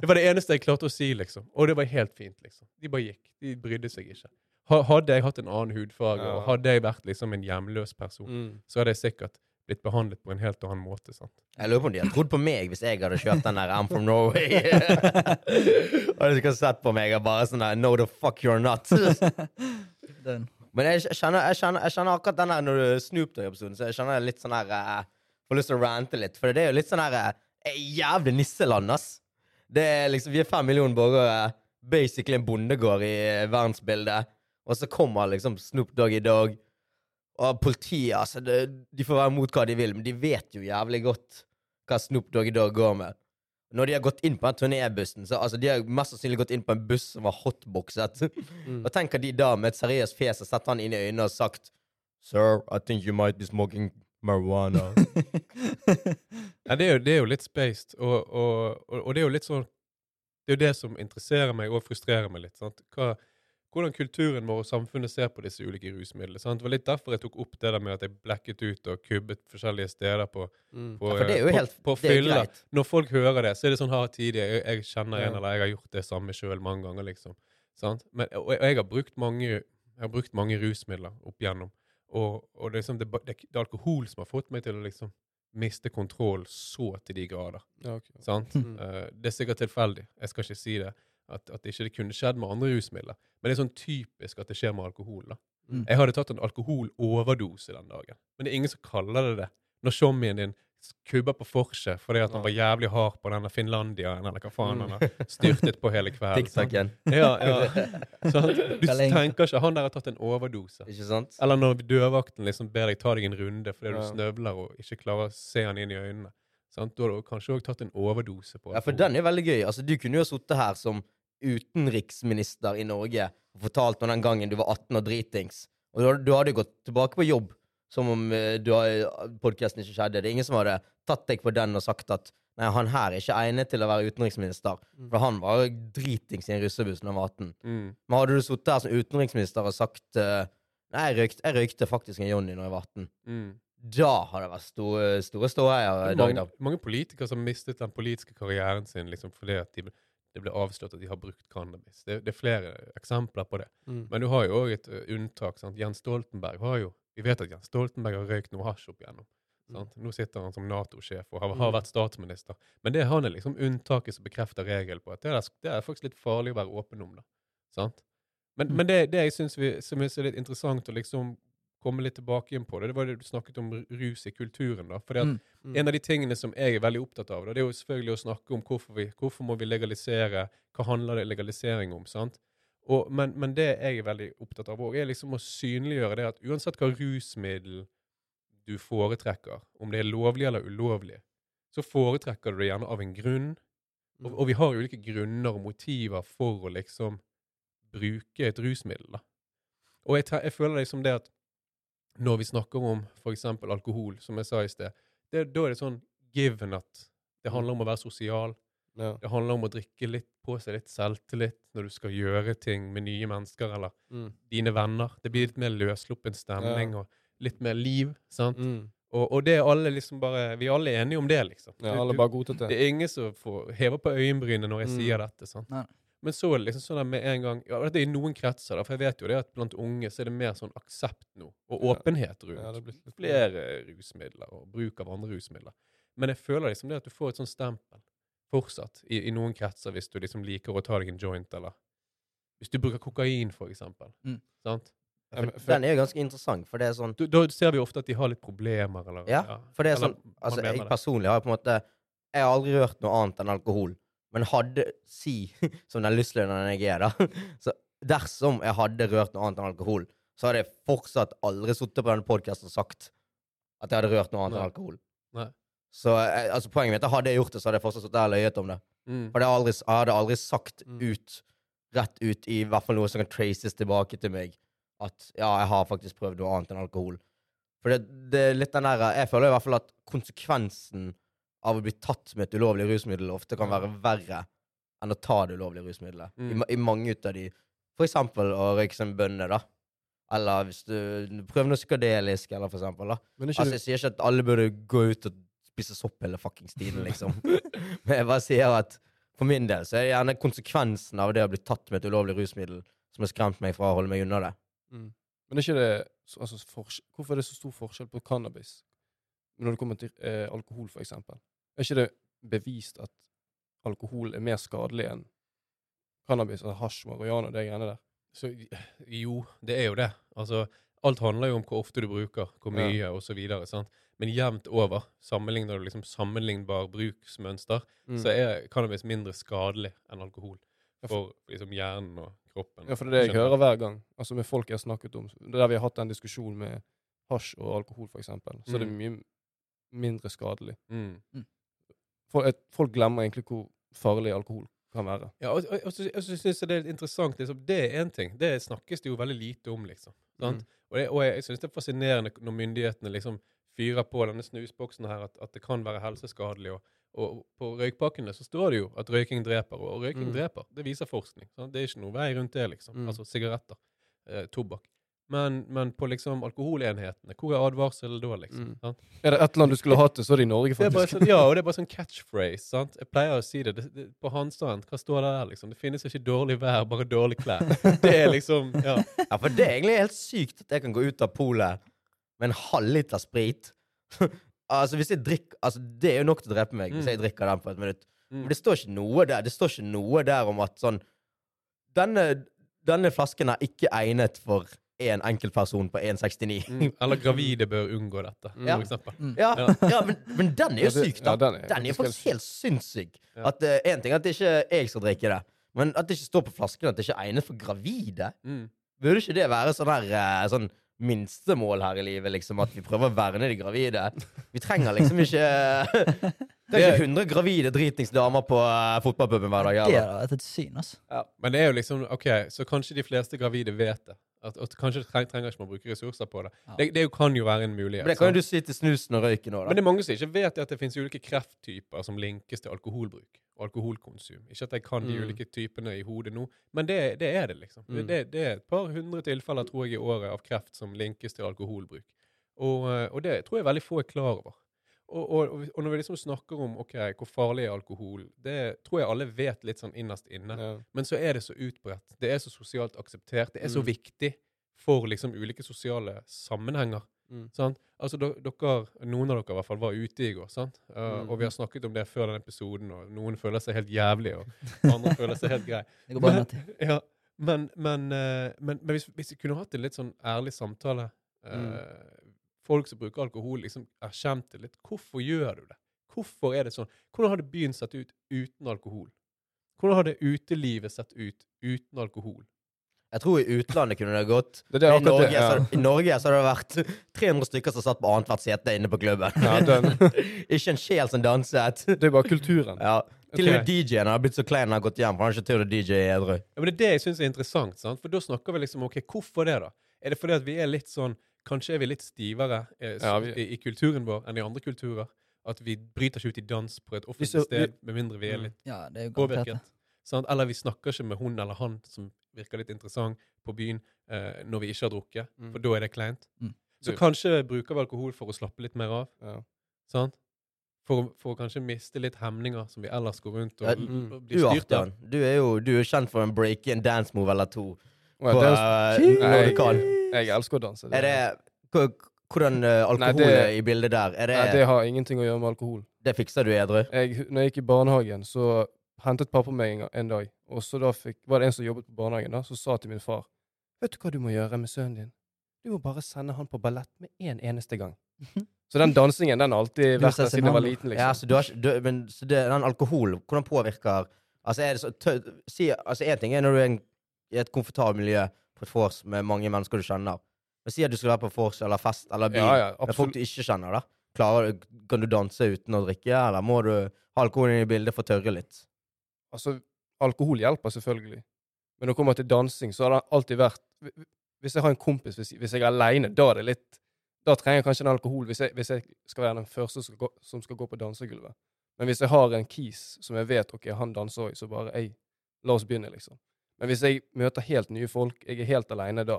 D: Det var det eneste jeg klarte å si, liksom. Og det var helt fint, liksom. De bare gikk. De brydde seg ikke. Hadde jeg hatt en annen hudfarge,
A: Ja.
D: og hadde jeg vært liksom en hjemløs person,
A: Mm.
D: så hadde jeg sikkert blitt behandlet på en helt annen måte. sant?
C: Jeg lurer på om de hadde trodd på meg hvis jeg hadde kjørt den der I'm from Norway. og de skulle sett på meg og bare sånn der No the fuck you're not. Men jeg kjenner, jeg kjenner, jeg kjenner akkurat den der når du Snoop Dogg-episoden, så jeg kjenner litt sånn her uh, Får lyst til å rante litt. For det er jo litt sånn her uh, Jævlig nisseland, ass. Det er liksom, Vi er fem millioner borgere. Basically en bondegård i eh, verdensbildet. Og så kommer liksom Snoop Dogg i dag. Og politiet, altså det, De får være mot hva de vil, men de vet jo jævlig godt hva Snoop Dogg i dag går med. Når de har gått inn på den turnébussen, så altså, de har mest sannsynlig gått inn på en buss som var hotboxet.
A: Mm.
C: Og tenker de da med et seriøst fjes har sett han inn i øynene og sagt Sir, I think you might be smoking marijuana.
D: Ja, det, er jo, det er jo litt spaced, og, og, og, og det er jo litt sånn Det er jo det som interesserer meg og frustrerer meg litt. sant? Hva, hvordan kulturen vår og samfunnet ser på disse ulike rusmidlene. sant? Det var litt derfor jeg tok opp det der med at jeg blekket ut og kubbet forskjellige steder på,
A: Mm.
D: på,
C: Ja, jo
D: på,
C: helt
D: på fylla. Når folk hører det, så er det sånn her tidlig. Jeg, jeg kjenner en,
A: Ja.
D: eller jeg har gjort det samme sjøl mange ganger, liksom. Sant? Men, og, og jeg har brukt mange, jeg har brukt mange rusmidler opp igjennom. Og, og det, liksom, det, det, det er alkohol som har fått meg til å liksom miste kontroll så til de grader.
A: Ja, okay.
D: Sant?
A: Mm.
D: Uh, det er sikkert tilfeldig, jeg skal ikke si det, at, at ikke det kunne skjedd med andre rusmidler. Men det er sånn typisk at det skjer med alkohol. da.
B: Mm.
D: Jeg hadde tatt en alkoholoverdose den dagen, men det er ingen som kaller det det. Når showmien din kubber på forset fordi at han var jævlig hard på denne Finlandiaen, eller hva faen han har styrtet på hele kvelden. Ja, ja. Sånn, Du tenker ikke han der har tatt en overdose. Eller når dørvakten liksom ber deg ta deg en runde fordi du
A: Ja.
D: snøvler og ikke klarer å se han inn i øynene. Sant? Du har kanskje òg tatt en overdose på
C: Ja, for den er veldig gøy. Altså, Du kunne jo sittet her som utenriksminister i Norge og fortalt om den gangen du var 18 og dritings. Og du, du hadde gått tilbake på jobb som om uh, podkasten ikke skjedde. Det er ingen som hadde tatt deg på den og sagt at nei, han her er ikke egnet til å være utenriksminister.
A: Mm.
C: For han var dritings i en russebuss da han var 18.
D: Mm.
C: Men hadde du sittet her som utenriksminister og sagt uh, Nei, jeg røykte, jeg røykte faktisk en Johnny når jeg var 18.
D: Mm.
C: Da har det vært store, store ståheier.
D: Er mange, mange politikere som mistet den politiske karrieren sin liksom fordi at de, det ble avslørt at de har brukt cannabis. Det, det er flere eksempler på det.
A: Mm.
D: Men du har jo òg et unntak. sant? Jens Stoltenberg har jo Vi vet at Jens Stoltenberg har røykt noe hasj opp igjennom. Sant? Nå sitter han som Nato-sjef og har, har
A: Mm.
D: vært statsminister. Men det han er liksom unntaket som bekrefter regelen på at det er, det er faktisk litt farlig å være åpen om. da. Sant? Men,
B: Mm.
D: men det, det jeg syns er litt interessant å liksom komme litt tilbake inn på det, det var det du snakket om rus i kulturen. da. Fordi at
B: Mm.
A: Mm.
D: en av de tingene som jeg er veldig opptatt av, da, det er jo selvfølgelig å snakke om hvorfor, vi, hvorfor må vi legalisere, hva handler det legalisering om, sant? Og, men, men det jeg er veldig opptatt av òg, er liksom å synliggjøre det at uansett hva rusmiddel du foretrekker, om det er lovlig eller ulovlig, så foretrekker du det gjerne av en grunn. Og, og vi har ulike grunner og motiver for å liksom bruke et rusmiddel. da. Og jeg, jeg føler liksom det at når vi snakker om f.eks. alkohol, som jeg sa i sted, det, da er det sånn given at det handler om å være sosial.
A: Ja.
D: Det handler om å drikke litt på seg litt selvtillit når du skal gjøre ting med nye mennesker eller
A: Mm.
D: dine venner. Det blir litt mer løssluppen stemning og litt mer liv. sant?
A: Mm.
D: Og, og det er alle liksom bare Vi er alle enige om det, liksom.
A: Ja, alle
D: du-
A: bare godtatt
D: det
A: det.
D: er ingen som får hever på øyenbrynet når jeg
A: Mm.
D: sier dette. sant?
B: Nei.
D: Men så er det liksom sånn at med en gang ja, Det er i noen kretser, da, for jeg vet jo det at blant unge så er det mer sånn aksept nå, og
A: Ja.
D: åpenhet rundt
A: Ja, det litt
D: flere rusmidler og bruk av andre rusmidler. Men jeg føler liksom det at du får et sånt stempel fortsatt i, i noen kretser hvis du liksom liker å ta deg en joint, eller hvis du bruker kokain, for eksempel.
B: Mm.
D: Sant?
A: Ja, for,
C: Den er jo ganske interessant, for det er sånn
D: Da, ser vi ofte at de har litt problemer, eller
C: Ja, for det er
D: eller
C: sånn Altså, jeg personlig har på en måte Jeg har aldri rørt noe annet enn alkohol. Men hadde Si, som den lystløgneren jeg er, da Så dersom jeg hadde rørt noe annet enn alkohol, så hadde jeg fortsatt aldri sittet på denne podkasten og sagt at jeg hadde rørt noe annet
D: Nei.
C: enn alkohol.
D: Nei.
C: Så jeg, altså, poenget mitt er hadde jeg gjort det, så hadde jeg fortsatt sittet her og løyet om det.
D: Mm.
C: Det har aldri, jeg hadde aldri sagt
A: Mm.
C: ut, rett ut, i hvert fall noe som kan traces tilbake til meg, at ja, jeg har faktisk prøvd noe annet enn alkohol. For det, det er litt den der Jeg føler i hvert fall at konsekvensen av å bli tatt med et ulovlig rusmiddel ofte kan være verre enn å ta det ulovlige rusmiddelet. I,
D: Mm.
C: I, I mange ut av de For eksempel å røyke seg en bønne, da. Eller hvis du prøver noe psykadelisk, eller for eksempel. da. Altså, jeg sier ikke at alle burde gå ut og spise sopp hele fuckings tiden, liksom. Men jeg bare sier at for min del så er det gjerne konsekvensen av det å bli tatt med et ulovlig rusmiddel som har skremt meg fra å holde meg unna det.
A: mm. Men er ikke det altså, Hvorfor er det så stor forskjell på cannabis når det kommer til eh, alkohol, for eksempel? Er ikke det bevist at alkohol er mer skadelig enn cannabis, altså hasj, marihuana, det greiene der?
D: Så jo, det er jo det. Altså, alt handler jo om hvor ofte du bruker, hvor mye videre. Sant? Men jevnt over, sammenligner du liksom sammenlignbar bruksmønster,
A: Mm.
D: så er cannabis mindre skadelig enn alkohol. For liksom hjernen og kroppen.
A: Ja, for det er det jeg hører hver gang. Altså med folk jeg har snakket om. det Der vi har hatt den diskusjonen med hasj og alkohol, eksempel, så er det
D: Mm.
A: mye mindre skadelig.
D: Mm.
A: For folk glemmer egentlig hvor farlig alkohol kan være.
D: Ja, og, og, og så, så syns jeg det er litt interessant. Liksom, det er én ting. Det snakkes det jo veldig lite om, liksom.
A: Mm.
D: Og, det, og jeg, jeg syns det er fascinerende når myndighetene liksom fyrer på denne snusboksen her, at, at det kan være helseskadelig. Og, og på røykpakkene så står det jo at røyking dreper, og røyking
A: Mm.
D: dreper. Det viser forskning. Sant? Det er ikke noe vei rundt det, liksom.
A: Mm.
D: Altså sigaretter, eh, tobakk. Men, men på liksom alkoholenhetene, hvor er advarselen da, liksom?
A: Mm.
D: Sant?
A: Er det et land du skulle hatt det, så er det i Norge,
D: Det er bare
A: faktisk.
D: sånn, ja, og det er bare sånn catchphrase. sant? Jeg pleier å si det, det, det på Hanstrand. Hva står det der, liksom? Det finnes ikke dårlig vær, bare dårlig klær. Det er liksom Ja.
C: Ja, for det er egentlig helt sykt at jeg kan gå ut av polet med en halvliter sprit. altså, hvis jeg drikker Altså, det er jo nok til å drepe meg hvis
D: Mm.
C: jeg drikker den på et minutt.
D: Mm.
C: Men det står ikke noe der Det står ikke noe der om at sånn Denne, denne flasken er ikke egnet for én enkeltperson på 1,69.
D: Mm. Eller gravide bør unngå dette,
A: Ja.
D: for eksempel.
C: Ja,
D: Ja.
C: ja men, men den er jo syk, da.
A: ja, den er
C: den er
A: faktisk
C: helt sinnssyk.
D: Ja.
C: At Én ting er at det ikke jeg skal drikke det, men at det ikke står på flasken at det ikke er egnet for gravide.
D: Mm.
C: Burde ikke det være sånn her uh, sånn minstemål her i livet, liksom? At vi prøver å verne de gravide? Vi trenger liksom ikke Det er ikke 100 gravide dritings damer på uh, fotballpuben hver dag. Eller?
B: Det er et syn, altså.
D: Men det er jo liksom OK, så kanskje de fleste gravide vet det. At, at kanskje trenger, trenger ikke man bruke ressurser på det.
B: Ja.
D: Det, det jo kan jo være en mulighet.
C: Men det kan jo du si til snusen og røyken òg,
D: Men det er mange som ikke vet at det finnes ulike krefttyper som linkes til alkoholbruk og alkoholkonsum. Ikke at jeg kan de
A: Mm.
D: ulike typene i hodet nå, men det, det er det, liksom.
A: Mm.
D: Det, det er et par hundre tilfeller, tror jeg, i året av kreft som linkes til alkoholbruk. Og, eh, og det tror jeg veldig få er klar over. Og, og, og- når vi liksom snakker om ok, hvor farlig er alkohol, det tror jeg alle vet litt sånn innerst inne.
A: Ja.
D: Men så er det så utbredt. Det er så sosialt akseptert. Det er så
A: Mm.
D: viktig for liksom ulike sosiale sammenhenger.
A: Mm.
D: Sant? Altså, dere, Noen av dere i hvert fall var ute i går, sant? Uh,
A: Mm.
D: og vi har snakket om det før denne episoden, og noen føler seg helt jævlig, og andre føler seg helt grei.
B: Det går bare
D: Men-. Ja, men, men, uh, men, men hvis, hvis vi kunne hatt en litt sånn ærlig samtale
A: uh.
D: Folk som bruker alkohol, liksom erkjente litt. Hvorfor gjør du det? Hvorfor er det sånn? Hvordan har det byen sett ut uten alkohol? Hvordan har det utelivet sett ut uten alkohol?
C: Jeg tror i utlandet kunne det gått.
A: Det det
C: I Norge,
A: det. Ja.
C: så, I Norge så har det vært 300 stykker som satt på annethvert sete inne på klubben.
A: Ja, den,
C: ikke en sjel som danset.
A: det er bare kulturen.
C: Ja. Til og med DJ-en har blitt så klein han har gått hjem, for han har ikke turt å DJ edru.
D: Ja, men Det er det jeg syns er interessant. sant? For da snakker vi liksom OK, hvorfor det, da? Er det fordi at vi er litt sånn Kanskje er vi litt stivere eh,
A: Ja, vi-
D: i, i kulturen vår enn i andre kulturer? At vi bryter ikke ut i dans på et offentlig sted med mindre vi er
A: Mm.
D: litt
B: Ja, det er jo
D: påvirket. Sant? Eller vi snakker ikke med hun eller han som virker litt interessant på byen eh, når vi ikke har drukket,
A: Mm.
D: for da er det kleint.
B: Mm.
D: Så kanskje bruker vi alkohol for å slappe litt mer av.
A: Ja.
D: Sant? For, for å kanskje miste litt hemninger som vi ellers går rundt og,
C: Ja,
A: mm.
D: og blir styrt av.
C: Du er jo du er kjent for en break-in dance-move eller to.
A: Well,
C: På,
A: det
C: eh, når du kan.
A: Jeg elsker å danse.
C: Er det Hvordan alkohol
A: Nei, det-
C: er i bildet der? Er det,
A: Nei, det har ingenting å gjøre med alkohol.
C: det fikser du edru?
A: Jeg, når jeg gikk i barnehagen, så hentet pappa meg en, en dag. Og så da fikk, var det en som jobbet på barnehagen, da, som sa til min far Vet du hva du må gjøre med sønnen din? Du må bare sende han på ballett med en eneste gang. Så den dansingen den har alltid vært der siden jeg var
B: liten.
A: liten.
C: Ja,
A: liksom.
C: så du har du, Men så det, den alkohol, hvordan påvirker Altså, er det så tø, si, altså, En ting er når du er i et komfortabelt miljø på et vors med mange mennesker du kjenner. Men si at du skal være på vors eller fest eller bil
A: Ja, ja,
C: med folk du ikke kjenner. da Klarer Kan du danse uten å drikke, eller må du ha alkohol inn i bildet for å tørre litt?
A: Altså, alkohol hjelper selvfølgelig. Men når det kommer til dansing, så har det alltid vært Hvis jeg har en kompis, hvis, hvis jeg er aleine, da er det litt Da trenger jeg kanskje en alkohol hvis jeg, hvis jeg skal være den første som skal gå, som skal gå på dansegulvet. Men hvis jeg har en kis som jeg vet ok, han danser òg, så bare ei, la oss begynne, liksom. Men hvis jeg møter helt nye folk, jeg er helt aleine, da,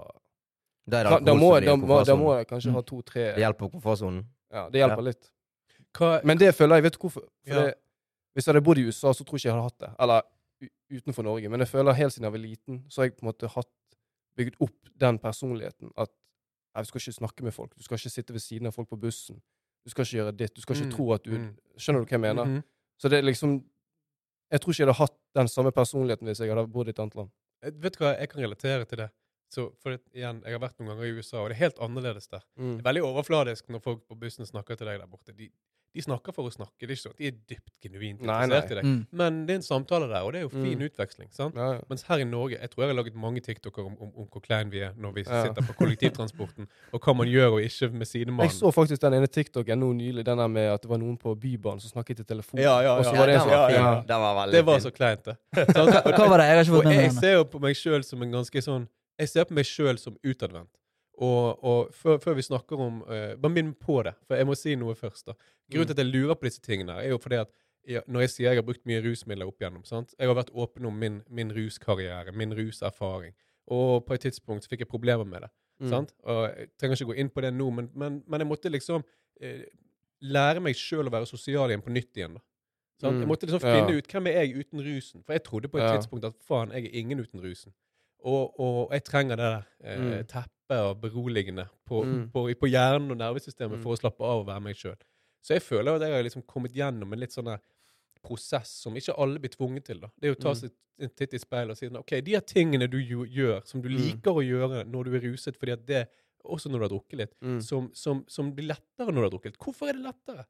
C: Da er
A: da, da, må, da, må, da må jeg kanskje
B: Mm.
A: ha to-tre
C: Det hjelper på komfortsonen.
A: Ja, det hjelper litt.
D: Hva,
A: Men det føler jeg Vet du hvorfor? For
D: Ja.
A: det, hvis jeg hadde bodd i USA, så tror jeg ikke jeg hadde hatt det. Eller utenfor Norge. Men jeg føler helt siden jeg var liten, så har jeg på en måte hatt bygd opp den personligheten at jeg skal ikke snakke med folk. Du skal ikke sitte ved siden av folk på bussen. Du skal ikke gjøre ditt. Du skal ikke
D: Mm,
A: tro at du
D: mm.
A: Skjønner du hva jeg mener?
D: Mhm.
A: Så det er liksom Jeg tror ikke jeg hadde hatt den samme personligheten hvis jeg hadde bodd i et annet land.
D: Eh, Vet du hva, jeg kan relatere til det. Så for det, igjen, Jeg har vært noen ganger i USA, og det er helt annerledes der.
A: Mm.
D: Det er veldig overfladisk når folk på bussen snakker til deg der borte. De, de snakker for å snakke. Det er ikke sånn at de er dypt genuint interessert
A: nei.
D: i deg.
B: Mm.
D: Men det er en samtale der, og det er jo fin
A: Mm.
D: utveksling. sant?
A: Ja, ja.
D: Mens her i Norge Jeg tror jeg har laget mange TikToker om, om, om hvor klein vi er når vi
A: Ja.
D: sitter på kollektivtransporten, og hva man gjør og ikke med sidemannen.
A: Jeg så faktisk den ene TikToken nå nylig, den der med at det var noen på Bybanen som snakket i telefon.
D: Ja, ja, ja.
A: var det en
C: den var fin.
A: ja.
C: Den var veldig
D: Det var så kleint, det.
B: Hva var det? Jeg har ikke fått med meg
D: jeg ser jo på meg sjøl som en ganske sånn Jeg ser på meg sjøl som utadvendt. Og, og før, før vi snakker om uh, Bare minn på det, for jeg må si noe først. da. Grunnen til at jeg lurer på disse tingene, er jo fordi at jeg, når jeg sier jeg har brukt mye rusmidler opp igjennom sant? Jeg har vært åpen om min, min ruskarriere, min ruserfaring. Og på et tidspunkt så fikk jeg problemer med det.
A: Mm.
D: Sant? Og jeg trenger ikke gå inn på det nå, men, men, men jeg måtte liksom eh, lære meg sjøl å være sosial igjen på nytt igjen. da.
A: Mm.
D: Jeg måtte liksom
A: Ja.
D: finne ut hvem er jeg uten rusen. For jeg trodde på et
A: Ja.
D: tidspunkt at faen, jeg er ingen uten rusen. Og, og jeg trenger det der eh,
A: Mm.
D: teppet og beroligende på,
A: Mm.
D: på, på hjernen og nervesystemet
A: Mm.
D: for å slappe av og være meg sjøl. Så jeg føler at jeg har liksom kommet gjennom en litt sånn prosess som ikke alle blir tvunget til. da. Det er å ta
A: Mm.
D: seg en titt i speilet og si ok, de her tingene du gjør, som du
A: Mm.
D: liker å gjøre når du er ruset, fordi at det, også når du har drukket litt,
A: Mm.
D: som, som, som blir lettere når du har drukket. Hvorfor er det lettere?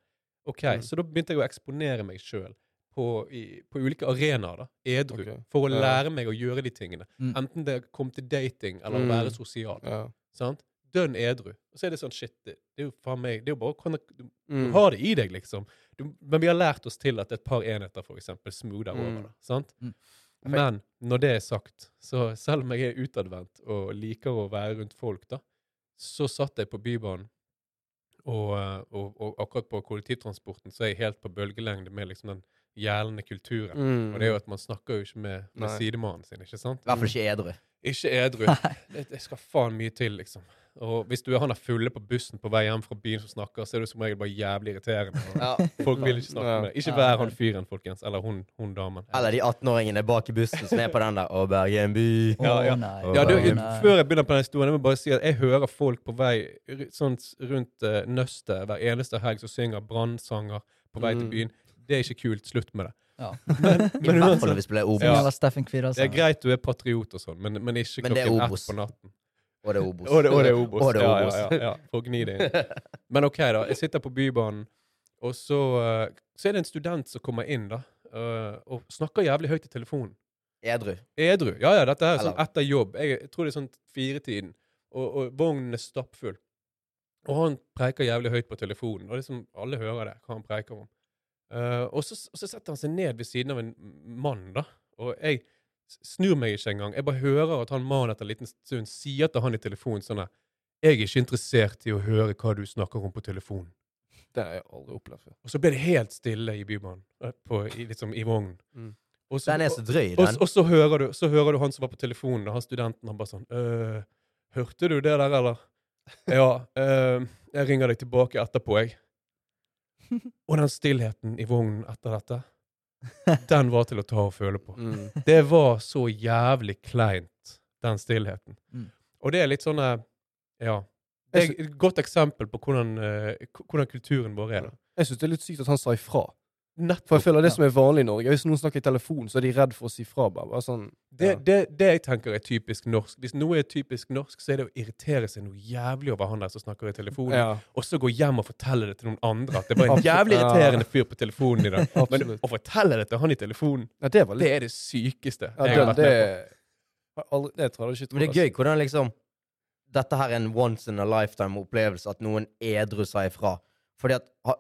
D: Ok. Så da begynte jeg å eksponere meg sjøl på, i- på ulike arenaer, da, edru,
A: okay.
D: for å
A: Ja.
D: lære meg å gjøre de tingene.
B: Mm.
D: Enten det kom til dating eller å
A: Mm.
D: være sosial.
A: Ja.
D: sant? Dønn edru. Og så er det sånn, shit, det, det er jo faen meg, det er jo bare å du
A: Mm.
D: har det i deg, liksom. Du, men vi har lært oss til at et par enheter for eksempel smoother
A: Mm.
D: over det. sant?
B: Mm.
D: Men når det er sagt, så selv om jeg er utadvendt og liker å være rundt folk, da, så satt jeg på Bybanen, og, eh, og, og akkurat på kollektivtransporten så er jeg helt på bølgelengde med liksom den gjeldende kulturen.
A: Mm.
D: Og det er jo at man snakker jo ikke med, med sidemannen sin, ikke sant?
C: I hvert fall ikke edru.
D: Ikke edru. Det, det skal faen mye til, liksom. Og hvis du er han der fulle på bussen på vei hjem fra byen som snakker, så er du som regel bare jævlig irriterende.
C: Ja.
D: Folk vil ikke snakke
A: Ja.
D: med deg. Ikke vær han fyren, folkens. Eller hun, hun damen.
C: Eller de 18-åringene bak i bussen som er på den der Å, Bergen by.
D: Ja, ja.
B: nei.
C: Ja,
D: du, før jeg begynner på den historien, jeg må bare si at jeg hører folk på vei sånn rundt uh, nøstet hver eneste helg som synger brannsanger på vei til
A: Mm.
D: byen. Det er ikke kult. Slutt med det.
B: Ja.
D: Men,
C: I hvert fall hvis spiller
B: Som
C: Obos.
B: det Steffen Kvidal
D: det er greit du er patriot og sånn, men, men ikke
C: Men
D: klokken ett på natten.
C: Og det er Obos.
D: Og det, og det er Obos.
C: Og det er
D: Ja,
C: Obos.
D: ja, ja, ja, for å gni det inn. Men OK, da. Jeg sitter på Bybanen, og så, eh, så er det en student som kommer inn da, eh, og snakker jævlig høyt i telefonen.
C: Edru.
D: Edru. Ja, ja, dette er sånn etter jobb. Jeg, jeg tror det er sånn firetiden, og, og vognen er stappfull. Og han preiker jævlig høyt på telefonen, og det er som alle hører det, hva han preiker om. Eh, og, så, og så setter han seg ned ved siden av en mann, da, og jeg snur meg ikke engang. Jeg bare hører at han mannen etter en liten stund sier til han i telefonen sånn her Jeg er ikke interessert i å høre hva du snakker om på telefonen.
A: Det har jeg aldri opplevd før.
D: Og så ble det helt stille i Bybanen, eh, på, i, liksom, i vognen.
A: Mm.
D: Og så-
C: Den er så drøy,
D: og,
C: den.
D: og så, hører du, så hører du han som var på telefonen, og han studenten, han bare sånn «Øh, Hørte du det der, eller? Ja. øh, jeg ringer deg tilbake etterpå, jeg. Og den stillheten i vognen etter dette, den var til å ta og føle på.
A: Mm.
D: Det var så jævlig kleint, den stillheten.
B: Mm.
D: Og det er litt sånn eh, Ja. Det er et godt eksempel på hvordan, eh, hvordan kulturen vår er. da.
A: Jeg syns det er litt sykt at han sa ifra. For jeg føler det
B: Ja.
A: som er vanlig i Norge, hvis noen snakker i telefon, så er de redd for å si fra. Bare, bare sånn,
D: Det,
A: ja.
D: det, det jeg tenker er typisk norsk. Hvis noe er typisk norsk, så er det å irritere seg noe jævlig over han der som snakker i telefonen.
A: ja,
D: Og så gå hjem og fortelle det til noen andre at det var en jævlig irriterende fyr på telefonen i dag. Men å fortelle det til han i telefonen,
A: Ja, det var litt
D: det er det sykeste
A: ja,
D: jeg
A: det,
D: har vært
A: det,
D: med på.
A: aldri, det tror jeg ikke
C: Men det er gøy hvordan liksom Dette her er en once in a lifetime-opplevelse, at noen edru seg ifra. Fordi at ha,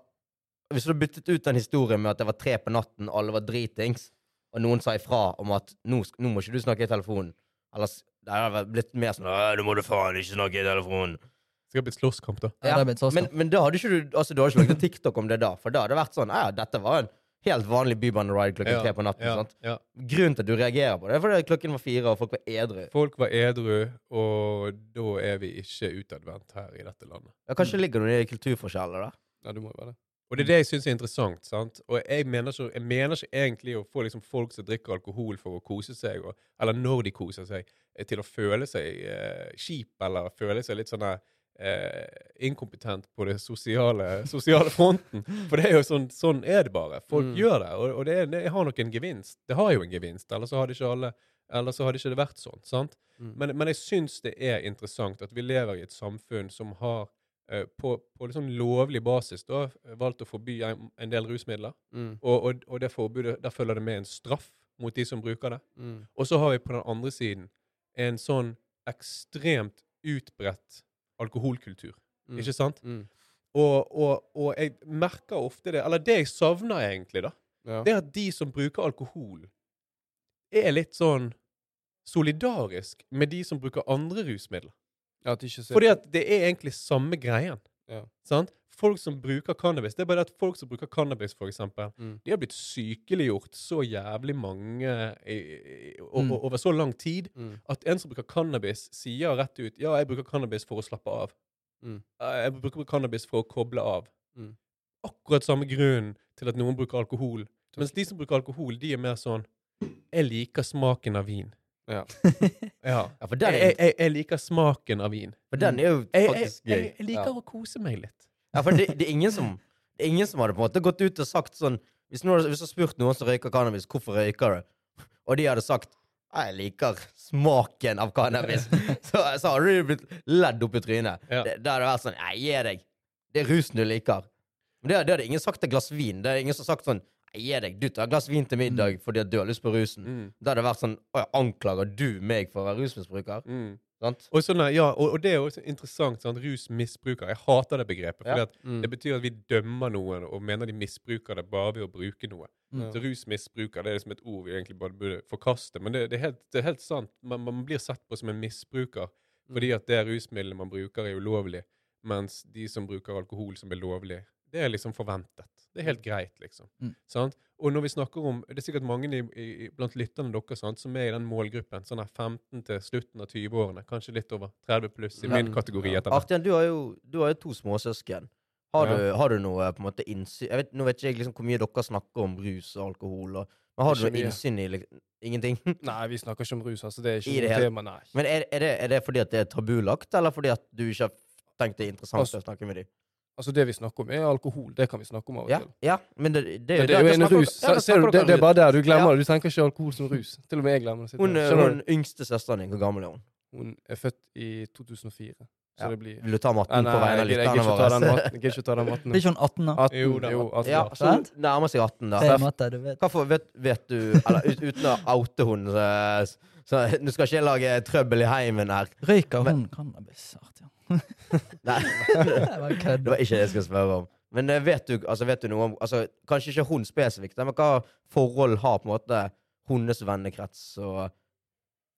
C: Hvis du hadde byttet ut den historien med at det var tre på natten, alle var dritings, og noen sa ifra om at nå, sk- nå må ikke du snakke i telefonen Ellers det hadde blitt mer sånn «Åh, 'Nå må du faen ikke snakke i telefonen'.
D: Det skal blitt slåsskamp, da.
B: Ja, sånn.
C: men, men da hadde ikke du Altså, du hadde ikke lagd en TikTok om det da, for da hadde det vært sånn Ja, dette var en helt vanlig bybane-ride klokken
D: Ja,
C: tre på natten.
D: ja,
C: sant?
D: ja.
C: Grunnen til at du reagerer på det, er fordi klokken var fire, og folk var edru.
D: Folk var edru, og da er vi ikke utadvendt her i dette landet.
C: Ja, kanskje ligger det noen kulturforskjeller der.
A: Ja, det må jo være det.
D: Og det er det jeg syns er interessant. sant? Og jeg mener ikke, jeg mener ikke egentlig å få liksom folk som drikker alkohol for å kose seg, og, eller når de koser seg, eh, til å føle seg eh, kjip eller føle seg litt sånn eh, inkompetent på det sosiale, sosiale fronten. For det er jo sånn, sånn er det bare. Folk
A: Mm.
D: gjør det, og, og det, er, det har nok en gevinst. Det har jo en gevinst, ellers så hadde ikke alle eller så hadde ikke det vært sånn. sant?
A: Mm.
D: Men, men jeg syns det er interessant at vi lever i et samfunn som har på, på litt sånn lovlig basis da, valgt å forby en, en del rusmidler.
A: Mm.
D: Og, og, og det forbudet, der følger det med en straff mot de som bruker det.
A: Mm.
D: Og så har vi på den andre siden en sånn ekstremt utbredt alkoholkultur.
A: Mm.
D: Ikke sant?
A: Mm.
D: Og, og jeg merker ofte det Eller det jeg savner egentlig, da,
A: Ja.
D: det er at de som bruker alkohol, er litt sånn solidarisk med de som bruker andre rusmidler.
A: Ja, at
D: Fordi at det er egentlig samme greien.
A: Ja.
D: Sant? Folk som bruker cannabis Det er bare at folk som bruker cannabis, for eksempel,
A: Mm.
D: de har blitt sykeliggjort så jævlig mange i, i, over,
B: Mm.
D: over så lang tid
A: Mm.
D: at en som bruker cannabis, sier rett ut Ja, jeg bruker cannabis for å slappe av.
A: Mm.
D: Jeg bruker cannabis for å koble av.
A: Mm.
D: Akkurat samme grunn til at noen bruker alkohol. Mens de som bruker alkohol, de er mer sånn Jeg liker smaken av vin.
A: Ja.
D: Ja.
C: Ja, for den
D: Jeg,
C: er,
D: jeg, jeg liker smaken av vin.
C: for den er jo
D: Jeg, jeg,
C: faktisk gøy.
D: jeg, jeg liker
A: Ja.
D: å kose meg litt.
C: Ja, for det, det, er ingen som, det er ingen som hadde på en måte gått ut og sagt sånn Hvis, du har spurt noen som røyker cannabis, hvorfor røyker du? Og de hadde sagt jeg liker smaken av cannabis. så, så hadde du blitt ledd opp i trynet.
D: Ja.
C: Det, det hadde vært sånn Nei, gi deg. Det er rusen du liker. Men det, det hadde ingen sagt til glass vin. Det er ingen som har sagt sånn gi deg. Du tar et glass vin til middag fordi at du har lyst på rusen.
D: Mm.
C: Da hadde det vært sånn Å, anklager du meg for å være rusmisbruker?
D: Mm. Og, sånn, ja, og, og det er også interessant. Sånn, Rusmisbruker. Jeg hater det begrepet.
C: Ja.
A: Mm.
D: Det betyr at vi dømmer noen og mener de misbruker det bare ved å bruke noe.
B: Mm.
D: Så rusmisbruker det er liksom et ord vi egentlig bare burde forkaste. Men det, det, er, helt, det er helt sant. Man, man blir sett på som en misbruker fordi at det rusmiddelet man bruker, er ulovlig. Mens de som bruker alkohol som er lovlig, det er liksom forventet. Det er helt greit, liksom.
B: Mm.
D: Sant? Og når vi snakker om Det er sikkert mange i, i, blant lytterne dere sant, som er i den målgruppen. Sånn her 15 til slutten av 20-årene. Kanskje litt over 30 pluss i
C: Men,
D: min kategori. hvert.
C: Artian, du har jo, du har jo to småsøsken. Har,
A: Ja.
C: du, har du noe på en måte innsyn vet, Nå vet ikke jeg liksom hvor mye dere snakker om rus og alkohol, og, men har du noe
A: mye.
C: innsyn i liksom, Ingenting?
A: Nei, vi snakker ikke om rus. altså Det er ikke
C: det
A: noe tema, nei.
C: Men er, er, det, er det fordi at det er tabulagt, eller fordi at du ikke har tenkt det er interessant
A: Altså,
C: å snakke med dem?
A: Altså Det vi snakker om, er alkohol. Det kan vi snakke om av og til.
C: ja, men det, det,
A: Men det er jo en
C: rus.
A: rus.
C: ja,
A: Ser du, det, det er bare der du glemmer
C: Ja.
A: det. Du tenker ikke alkohol som rus. Til og med jeg glemmer det.
C: Hun, hun yngste søsteren din, hvor gammel er hun?
A: Hun er født i 2004, så
C: Ja.
A: det blir
C: Vil du ta matten
A: Nei,
C: på vegne av lytterne våre?
A: Jeg gidder ikke ta den matten.
B: Blir ikke hun 18 da?
A: 18,
D: Jo da.
A: jo, 18
C: Ja, så hun nærmer seg 18, da.
B: Det er matte, du vet.
C: Hva for, vet, vet du Eller ut, uten å oute hun så, så Nå skal ikke jeg lage trøbbel i heimen her.
B: Røyker hun cannabis? Artian?
C: Nei,
B: Det var
C: ikke det jeg skulle spørre om. Men eh, vet du, altså, vet du noe om altså, Kanskje ikke hun spesifikt, men hva forhold har på en måte hennes vennekrets og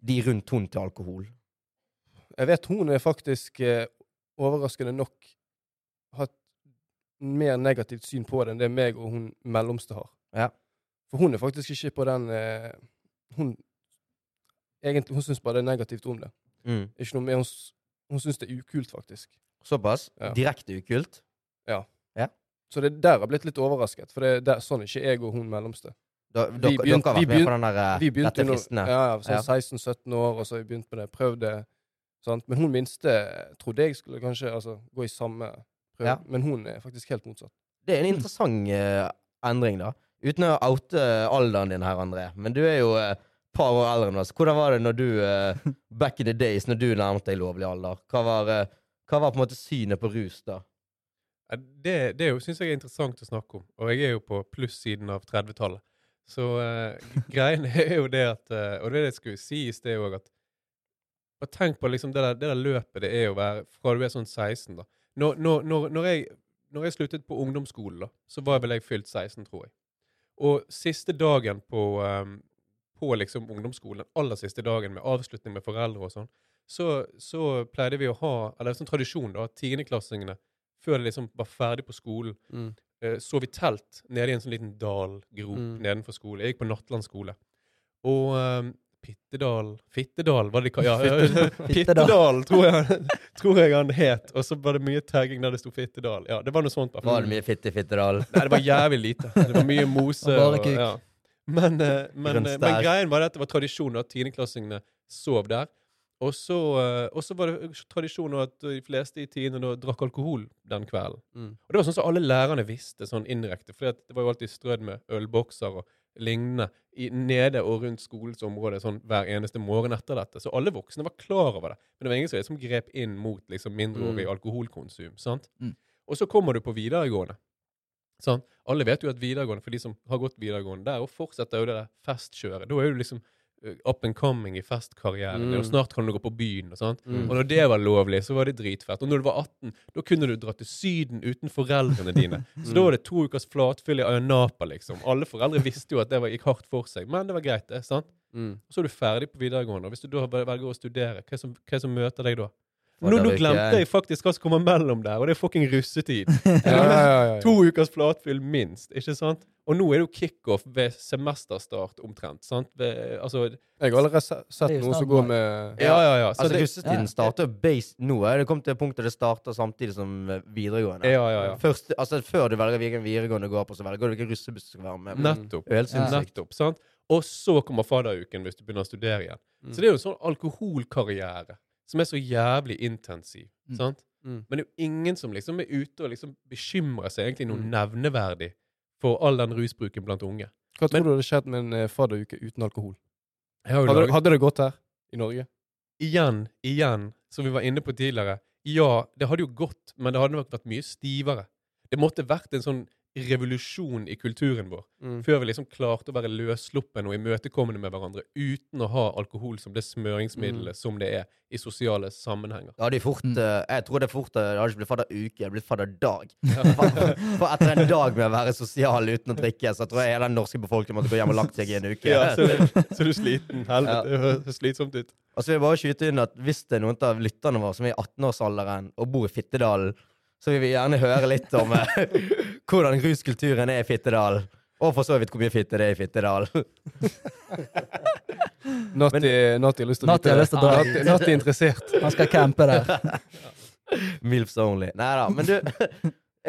C: de rundt hun til alkohol?
A: Jeg vet hun er faktisk eh, overraskende nok hatt mer negativt syn på det enn det meg og hun mellomste har.
C: Ja.
A: For hun er faktisk ikke på den eh, Hun egentlig, hun syns bare det er negativt om det.
C: Mm.
A: Ikke noe med, hun, hun syns det er ukult, faktisk.
C: Såpass?
A: Ja.
C: Direkte ukult? Ja.
A: Så det der har blitt litt overrasket, for det, der, sånn er ikke jeg og hun mellomste.
C: Da,
A: Vi
C: dere, dere har vært med på den der eh,
A: Vi begynte ja, ja, sånn
C: Ja.
A: 16-17 år, og så har vi begynt med det. Prøvde sant? Men hun minste trodde jeg skulle kanskje altså, gå i samme prøve,
C: Ja.
A: men hun er faktisk helt motsatt.
C: Det er en interessant uh, endring, da. Uten å oute alderen din her, André. Men du er jo et par år eldre enn oss. Hvordan var det når du uh, back in the days, når du nærmet deg lovlig alder? Hva var, uh, hva var på en måte synet på rus da?
D: Det, det syns jeg er interessant å snakke om. Og jeg er jo på plussiden av 30-tallet. Så uh, greien er jo det at Og det er det jeg skulle si i sted òg, at og tenk på liksom det der, det der løpet det er å være fra du er sånn 16, da. Når, når, når, jeg, når jeg sluttet på ungdomsskolen, da, så var vel jeg fylt 16, tror jeg. Og siste dagen på, eh, på liksom ungdomsskolen, aller siste dagen med avslutning med foreldre og sånn, så, så pleide vi å ha Eller sånn tradisjon, da, at tiendeklassingene før de liksom var ferdig på skolen, eh, sov i telt nede i en sånn liten dalgrop
A: Mm.
D: nedenfor skolen. Jeg gikk på Nattland skole. Og um, Pittedal Fittedal, var det de ja.
B: Fittedal,
D: tror jeg, tror jeg han het. Og så var det mye tagging der det sto Fittedal. Ja, det var noe sånt.
C: Var det mye fitte Fittedal?
D: Nei, det var jævlig lite. Det var mye mose.
B: Og bare
D: og- ja. Men, eh, men, eh, men greien var at det var tradisjon at tiendeklassingene sov der. Og så, eh, var det tradisjon at de fleste i tiende drakk alkohol den kvelden.
A: Mm.
D: Og det var sånn som alle lærerne visste, sånn indirekte. For det var jo alltid strødd med ølbokser og lignende i, nede og rundt skolens område sånn hver eneste morgen etter dette. Så alle voksne var klar over det. Men det var ingen som liksom grep inn mot liksom, mindreårig
A: Mm.
D: alkoholkonsum. sant?
B: Mm.
D: Og så kommer du på videregående. Sant? Alle vet jo at videregående, for de som har gått videregående, der og fortsetter jo det der festkjøret. Da er du liksom uh, up and coming i festkarrieren,
A: Mm.
D: og snart kan du gå på byen. og sånt.
A: Mm.
D: Og når det var lovlig, så var det dritfett. Og når du var 18, da kunne du dra til Syden uten foreldrene dine. Så da var det to ukers flatfyll i Ayanapa, liksom. Alle foreldre visste jo at det var, gikk hardt for seg, men det var greit, det. sant?
A: Mm.
D: Og så er du ferdig på videregående, og hvis du da velger å studere, hva er som, hva er som møter deg da? Nå, nå glemte jeg faktisk hva som kommer mellom der, og det er fucking russetid.
A: Ja, ja, ja, ja.
D: To ukers flatfyll minst, ikke sant? Og nå er det jo kickoff ved semesterstart omtrent, sant? Ved, altså,
A: Jeg har allerede sett noen som går med
D: ja, ja, ja. Så
C: Altså,
D: det,
C: russetiden
B: Ja.
C: starter base Nå er det kommet til punktet det starter samtidig som eh, videregående.
D: ja, ja, ja.
C: Først, altså, før du velger hvilken videregående du går på, så velger du hvilken russebuss du skal være med på.
D: Nettopp.
B: Ja.
D: Nettopp, sant? Og så kommer fadderuken hvis du begynner å studere igjen.
A: Mm.
D: Så det er jo en sånn alkoholkarriere som er så jævlig intensiv.
B: Mm.
D: sant?
A: Mm.
D: Men det er jo ingen som liksom er ute og liksom bekymrer seg egentlig noe
A: Mm.
D: nevneverdig for all den rusbruken blant unge.
A: Hva tror
D: Men-
A: du hadde skjedd med en eh, fadderuke uten alkohol? Hadde,
D: laget-
A: hadde det gått her i Norge?
D: igjen, igjen, som vi var inne på tidligere, ja, det hadde jo gått, men det hadde nok vært mye stivere. Det måtte vært en sånn revolusjon i kulturen vår,
A: Mm.
D: før vi liksom klarte å være løssluppen og imøtekommende med hverandre, uten å ha alkohol som det smøringsmiddelet som det er i sosiale sammenhenger.
C: Ja, de fort
B: Mm.
C: eh, Jeg tror det er fort eh, Det hadde ikke blitt fadderuke, det hadde blitt fadderdag. For, for etter en dag med å være sosial uten å drikke, så tror jeg hele den norske befolkningen måtte gå hjem og lagt seg i en uke.
D: Ja, så, så er du sliten. Helvete, det høres slitsomt ut.
C: Og så vil jeg bare skyte inn at hvis det er noen av lytterne våre som er i 18-årsalderen og bor i Fittedalen, så vil vi gjerne høre litt om eh, hvordan ruskulturen er i Fittedal. Og for så vidt hvor mye fitte det er i Fittedal.
A: Natti har lyst til å vite
B: dra
A: Natti- Natti er interessert.
B: Han skal campe der.
C: Milfs only. Nei da. Men du,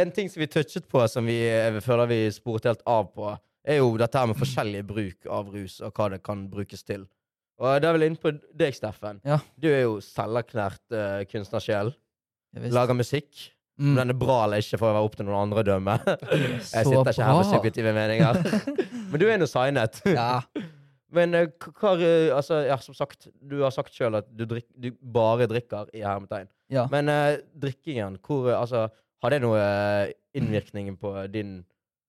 C: en ting som vi touchet på, som vi eh, føler vi sporet helt av på, er jo dette her med forskjellig bruk av rus, og hva det kan brukes til. Og da er vel inne på deg, Steffen.
B: Ja.
C: Du er jo selverklært uh, kunstnersjel. Lager musikk. Om
B: Mm.
C: den er bra eller ikke, får være opp til noen andre å dømme. Jeg sitter ikke her med subjektive meninger. Men du er nå signet.
B: Ja.
C: Men eh, hva eh, Altså, ja, som sagt, du har sagt sjøl at du, drikk, du bare drikker, i hermetegn.
B: ja.
C: Men uh, drikkingen, hvor Altså, har det noe innvirkning på din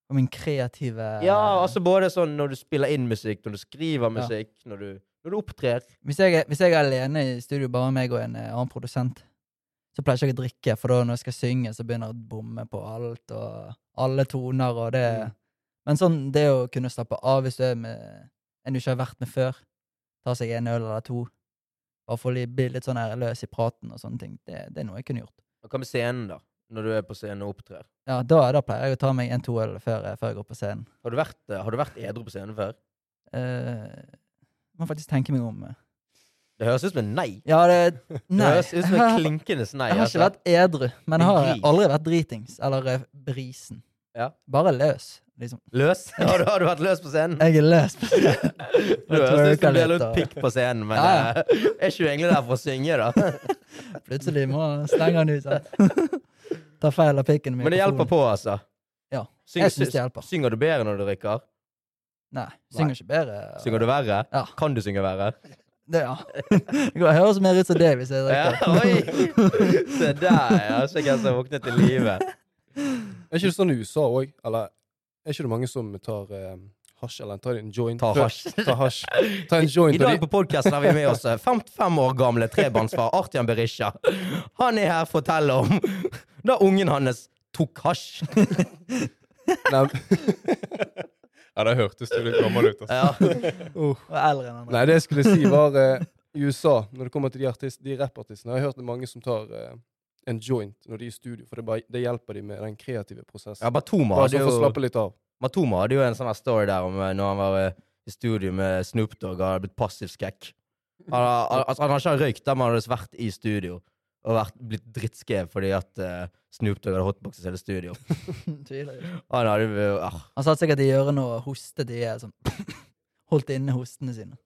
B: På min kreative
C: Ja, altså både sånn når du spiller inn musikk, når du skriver
B: Ja.
C: musikk, når, du, når du opptrer.
B: hvis jeg, hvis jeg er alene i studio, bare meg og en annen produsent, så pleier jeg ikke å drikke, for da når jeg skal synge, så begynner jeg å bomme på alt, og alle toner, og det
A: Mm.
B: Men sånn, det å kunne slappe av hvis du er med en du ikke har vært med før, ta seg en øl eller to, bare få å bli litt sånn her løs i praten og sånne ting, det, det er noe jeg kunne gjort.
C: Hva med scenen, da? Når du er på scenen og opptrer.
B: Ja, da, da pleier jeg å ta meg en to øl før, før jeg går på scenen.
C: Har du vært, eh, har du vært edru på scenen før?
B: Uh, må faktisk tenke meg om. eh.
C: Det høres ut som en nei.
B: Ja, det
C: Det høres ut som en klinkende nei.
B: Jeg har
C: altså.
B: ikke vært edru, men jeg har aldri vært dritings. Eller eh, brisen.
C: Ja.
B: Bare løs, liksom.
C: Løs? Har du, har du vært løs på scenen?
B: Jeg er løs.
C: Du høres ut som du deler ut pikk på scenen, men
B: Ja,
C: eh, er ikke du egentlig der for å synge, da?
B: plutselig må slenge den ut. Sant? Ta feil av pikken min.
C: Men det hjelper på, altså.
B: Ja,
C: Synger,
B: jeg synes det hjelper.
C: synger du bedre når du drikker?
B: Nei, synger ikke bedre.
C: Synger du verre?
B: Ja.
C: Kan du synge verre?
B: Det, ja. Det høres mer ut som det hvis jeg
C: Ja,
B: drikker.
C: oi! Se der, ja. ikke hvem som våknet til live.
A: Er ikke det sånn i USA òg? Eller er ikke det mange som tar eh, hasj, eller tar en joint?
C: Ta hasj.
A: Ta hasj. Ta en joint.
C: I
A: i
C: dag på podkasten har vi med oss eh, 55 år gamle trebarnsfar Artian Berisha. Han er her for å fortelle om da ungen hans tok hasj.
A: Nei,
D: Ja, det hørtes du litt gammel ut. Altså.
C: Ja.
A: uh.
B: Eldre enn andre.
A: Nei, det jeg skulle si, var uh, i USA, når det kommer til de, artist, de rappartistene Jeg har hørt det mange som tar uh, en joint når de er i studio, for det, bare, det hjelper de med den kreative prosessen.
C: Ja, Matoma
A: Bare sånn for å
C: jo
A: slappe litt av.
C: Matoma hadde jo en sånn story der om eh, når han var i studio med Snoop Dogg og hadde blitt passiv skekk. Han, altså, han har ikke røykt der, men han hadde vært i studio og vært, blitt drittskrev fordi at uh, Snoop Dogg hadde hotboxet hele studio.
B: Tviler ikke.
C: Han hadde ah.
B: Han satt sikkert i hjørnet og hostet i hjel. Sånn. Holdt inne hostene sine.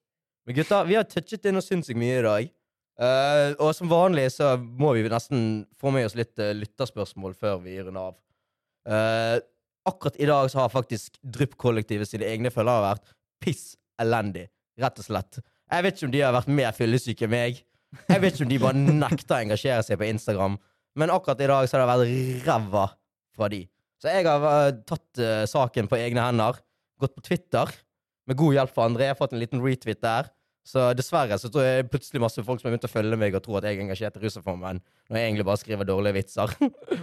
C: Men gutta, vi har touchet inn og sinnssykt mye i dag. Uh, og som vanlig så må vi nesten få med oss litt uh, lytterspørsmål før vi runder av. Uh, akkurat i dag så har faktisk Drypp-kollektivet sine egne følgere vært piss elendig. Rett og slett. Jeg vet ikke om de har vært mer fyllesyke enn meg. Jeg vet ikke om de bare nekter å engasjere seg på Instagram. Men akkurat i dag så har det vært ræva fra de. Så jeg har eh, tatt uh, saken på egne hender. Gått på Twitter med god hjelp fra André. Fått en liten retweet der. Så dessverre så tror jeg plutselig masse folk som har begynt å følge meg og tror at jeg er engasjert i rusreformen, når jeg egentlig bare skriver dårlige vitser.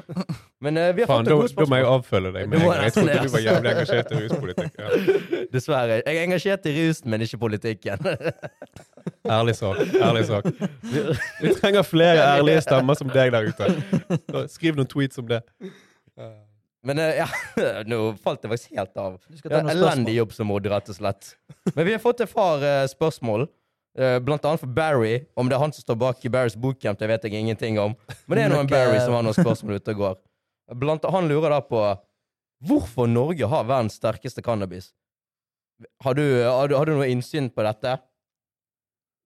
C: Men uh, vi har
D: Faen,
C: fått
D: et
C: en god
D: da må jeg avfølge deg. Med en gang. Jeg trodde du var jævlig engasjert i ruspolitikk. Ja.
C: Dessverre. Jeg er engasjert i rusen, men ikke politikken.
D: Ærlig sak. ærlig sak. Vi trenger flere ærlige stemmer som deg der ute. Så Skriv noen tweets om det.
C: Men eh, ja, nå falt det faktisk helt av. Elendig jobb som mod, rett og slett. Men vi har fått et par eh, spørsmål. eh, blant annet for Barry. Om det er han som står bak i Barrys bootcamp, det vet jeg ingenting om. Men det er noen
B: en
C: Barry som har noen spørsmål ute og går. Blant, han lurer da på hvorfor Norge har verdens sterkeste cannabis. Har du, har du, har du noe innsyn på dette?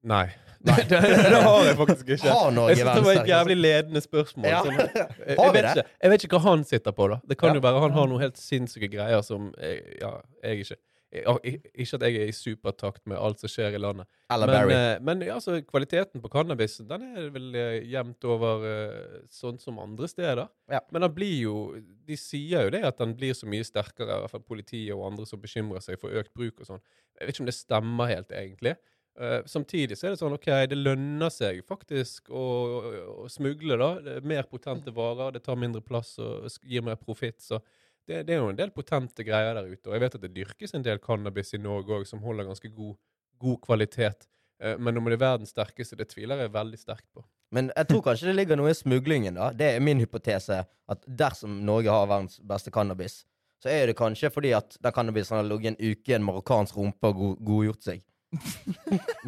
D: Nei. det, det har jeg faktisk ikke.
C: Har Norge
D: Jeg synes det var et jævlig ledende spørsmål.
C: Ja.
D: Sånn, jeg, jeg, vet
C: det?
D: ikke, jeg vet ikke hva han sitter på, da. Det kan
C: Ja.
D: jo være han har noen helt sinnssyke greier som jeg, ja, jeg ikke Ikke at jeg er i supertakt med alt som skjer i landet. Men, eh, men ja, altså, kvaliteten på cannabis Den er vel eh, jevnt over eh, sånn som andre steder.
C: Ja.
D: Men den blir jo De sier jo det at den blir så mye sterkere, i hvert fall politiet og andre som bekymrer seg for økt bruk og sånn. Jeg vet ikke om det stemmer helt, egentlig. Eh, samtidig så er det sånn OK, det lønner seg faktisk å, å, å smugle, da. Det er mer potente varer, det tar mindre plass og gir mer profitt. Så det, det er jo en del potente greier der ute. Og jeg vet at det dyrkes en del cannabis i Norge òg som holder ganske god, god kvalitet. Eh, men om det er verdens sterkeste, det tviler jeg veldig sterkt på.
C: Men jeg tror kanskje det ligger noe i smuglingen, da. Det er min hypotese. At dersom Norge har verdens beste cannabis, så er det kanskje fordi at den cannabisen har ligget en uke i en marokkansk rumpe og godgjort seg.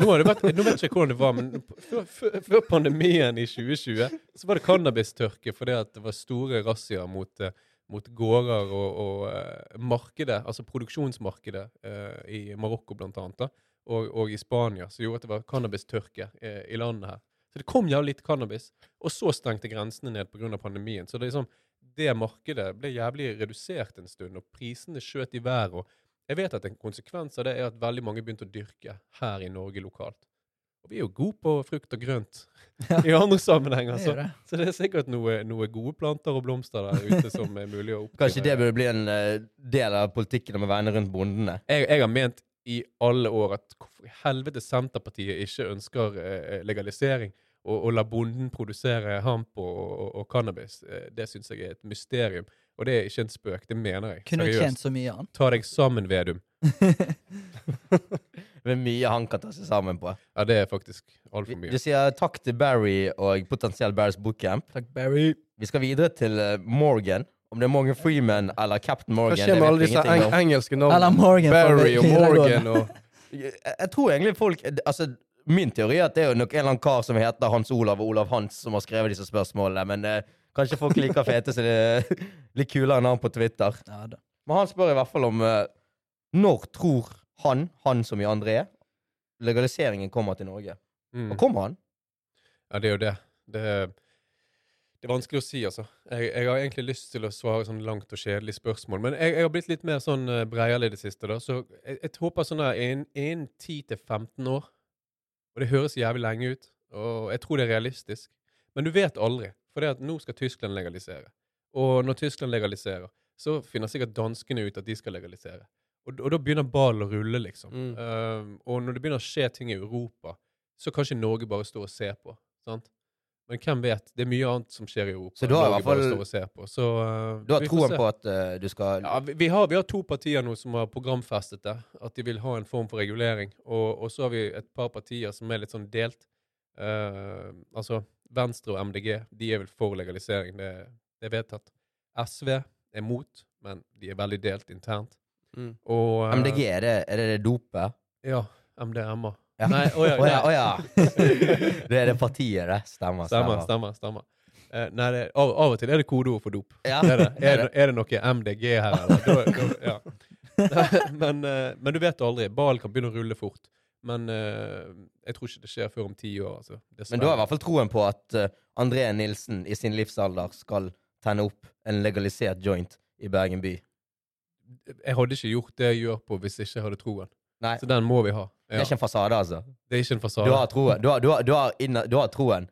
D: Nå, vært, nå vet jeg ikke hvordan det var, men før, før, før pandemien i 2020 så var det cannabistørke fordi det var store razziaer mot, eh, mot gårder og, og eh, markedet, altså produksjonsmarkedet eh, i Marokko blant annet, da, og, og i Spania, som gjorde at det var cannabistørke eh, i landet her. Så det kom jævlig litt cannabis, og så stengte grensene ned pga. pandemien. Så det, liksom, det markedet ble jævlig redusert en stund, og prisene skjøt i været. og jeg vet at en konsekvens av det er at veldig mange begynte å dyrke her i Norge lokalt. Og vi er jo gode på frukt og grønt i andre sammenhenger. Så,
B: er det.
D: så det er sikkert noe, noe gode planter og blomster der ute som er mulig å oppdrive.
C: Kanskje det burde bli en uh, del av politikken om å vegne rundt bondene.
D: jeg, jeg har ment i alle år at hvorfor i helvete Senterpartiet ikke ønsker uh, legalisering og, og la bonden produsere hamp og, og, og cannabis. Uh, det syns jeg er et mysterium. Og det er ikke en spøk. Det mener jeg.
B: Kunne
D: Seriøst.
B: tjent så mye annet.
D: Ta deg sammen, Vedum.
C: Det er mye han kan ta seg sammen på.
D: Ja, det er faktisk altfor mye.
C: Du sier takk til Barry og potensielt Barrys bootcamp.
B: Takk, Barry.
C: Vi skal videre til eh, Morgan. Om det er Morgan Freeman eller Captain
A: Hva
C: Morgan,
A: skjer med alle disse eng engelske
B: Eller
A: navnene?
B: Morgan. fra
A: Barry og
B: videregående.
A: Morgan og
C: Jeg, jeg tror egentlig folk Altså, min teori er at det er jo nok en eller annen kar som heter Hans Olav og Olav Hans, som har skrevet disse spørsmålene, men eh, kanskje folk liker fete, så det er litt kulere navn på Twitter.
B: Ja.
C: Men han spør i hvert fall om eh, når tror han, han som i André, legaliseringen kommer til Norge.
D: Mm.
C: Og kommer han?
D: Ja, det er jo det. Det, det er vanskelig å si, altså. Jeg, jeg har egentlig lyst til å svare sånn langt og kjedelig spørsmål, men jeg, jeg har blitt litt mer sånn uh, breial i det siste, da. Så jeg, jeg håper sånn innen innen 10-15 år. Og det høres jævlig lenge ut, og jeg tror det er realistisk. Men du vet aldri, for det at nå skal Tyskland legalisere. Og når Tyskland legaliserer, så finner sikkert danskene ut at de skal legalisere. Og, og da begynner ballen å rulle, liksom.
A: Mm.
D: Um, og når det begynner å skje ting i Europa, så kan ikke Norge bare stå og se på. sant? Men hvem vet? Det er mye annet som skjer i Europa.
C: Så du har i hvert fall-.
D: Så, uh,
C: Du har troen på at uh, du skal
D: Ja, vi, vi, har, vi har to partier nå som har programfestet det, at de vil ha en form for regulering. Og, og så har vi et par partier som er litt sånn delt. Uh, altså, Venstre og MDG de er vel for legalisering, det, det er vedtatt. SV er mot, men de er veldig delt internt.
A: Mm.
D: Og uh,
C: MDG, er det er det, dopet?
D: Ja. MDMA.
C: Ja.
D: Nei, å ja,
C: Å ja,
D: nei.
C: å ja. Det er det partiet, det. Stemmer.
D: Stemmer, stemmer. stemmer. Uh, nei, det, av, av og til er det kodeord for dop.
C: Ja,
D: er,
C: er
D: Er, det, noe MDG her, eller? Da, da, ja. men, uh, men du vet aldri. Ballen kan begynne å rulle fort. Men uh, jeg tror ikke det skjer før om ti år. Altså.
C: Men du har i hvert fall troen på at uh, André Nilsen i sin livsalder skal tenne opp en legalisert joint i Bergen by.
D: Jeg hadde ikke gjort det jeg gjør på hvis jeg ikke hadde troen.
C: Nei,
D: Så den må vi ha.
C: det er ikke en fasade, altså.
D: Det er ikke en
C: Du har troen. Du har, du har, du har, du har troen.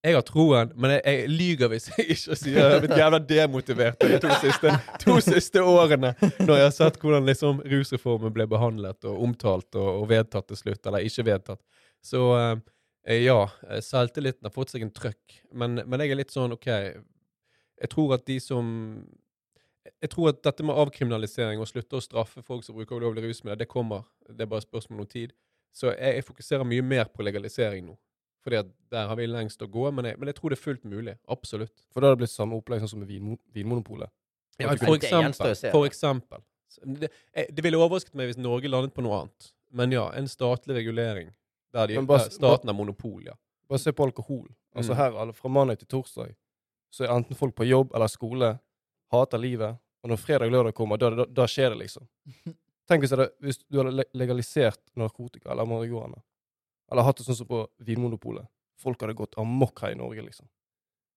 D: Jeg har troen, men jeg, jeg lyger hvis jeg ikke sier Jeg har blitt jævla demotivert de to siste, to siste årene når jeg har sett hvordan liksom rusreformen ble behandlet og omtalt og, og vedtatt til slutt, eller ikke vedtatt. Så eh, ja, selvtilliten har fått seg en trøkk, men, men jeg er litt sånn OK Jeg tror at de som jeg tror at dette med avkriminalisering og slutte å straffe folk som bruker ulovlige rusmidler, det kommer. Det er bare et spørsmål om tid. Så jeg, jeg fokuserer mye mer på legalisering nå. Fordi at der har vi lengst å gå, men jeg, men jeg tror det er fullt mulig. Absolutt.
A: For da har det blitt samme opplegg sånn som med vinmo Vinmonopolet.
D: Ja, for eksempel. For eksempel. Det, eh, det ville overrasket meg hvis Norge landet på noe annet. Men ja, en statlig regulering der, de,
A: bare-
D: der staten har monopol, ja.
A: Bare se på alkohol. Altså
D: Mm.
A: her, alle- Fra mandag til torsdag så er enten folk på jobb eller skole, hater livet, og når fredag og lørdag kommer, da, da, da skjer det, liksom. Tenk hvis, det, hvis du hadde legalisert narkotika eller marihuana, eller hatt det sånn som på Vinmonopolet. Folk hadde gått amok her i Norge, liksom.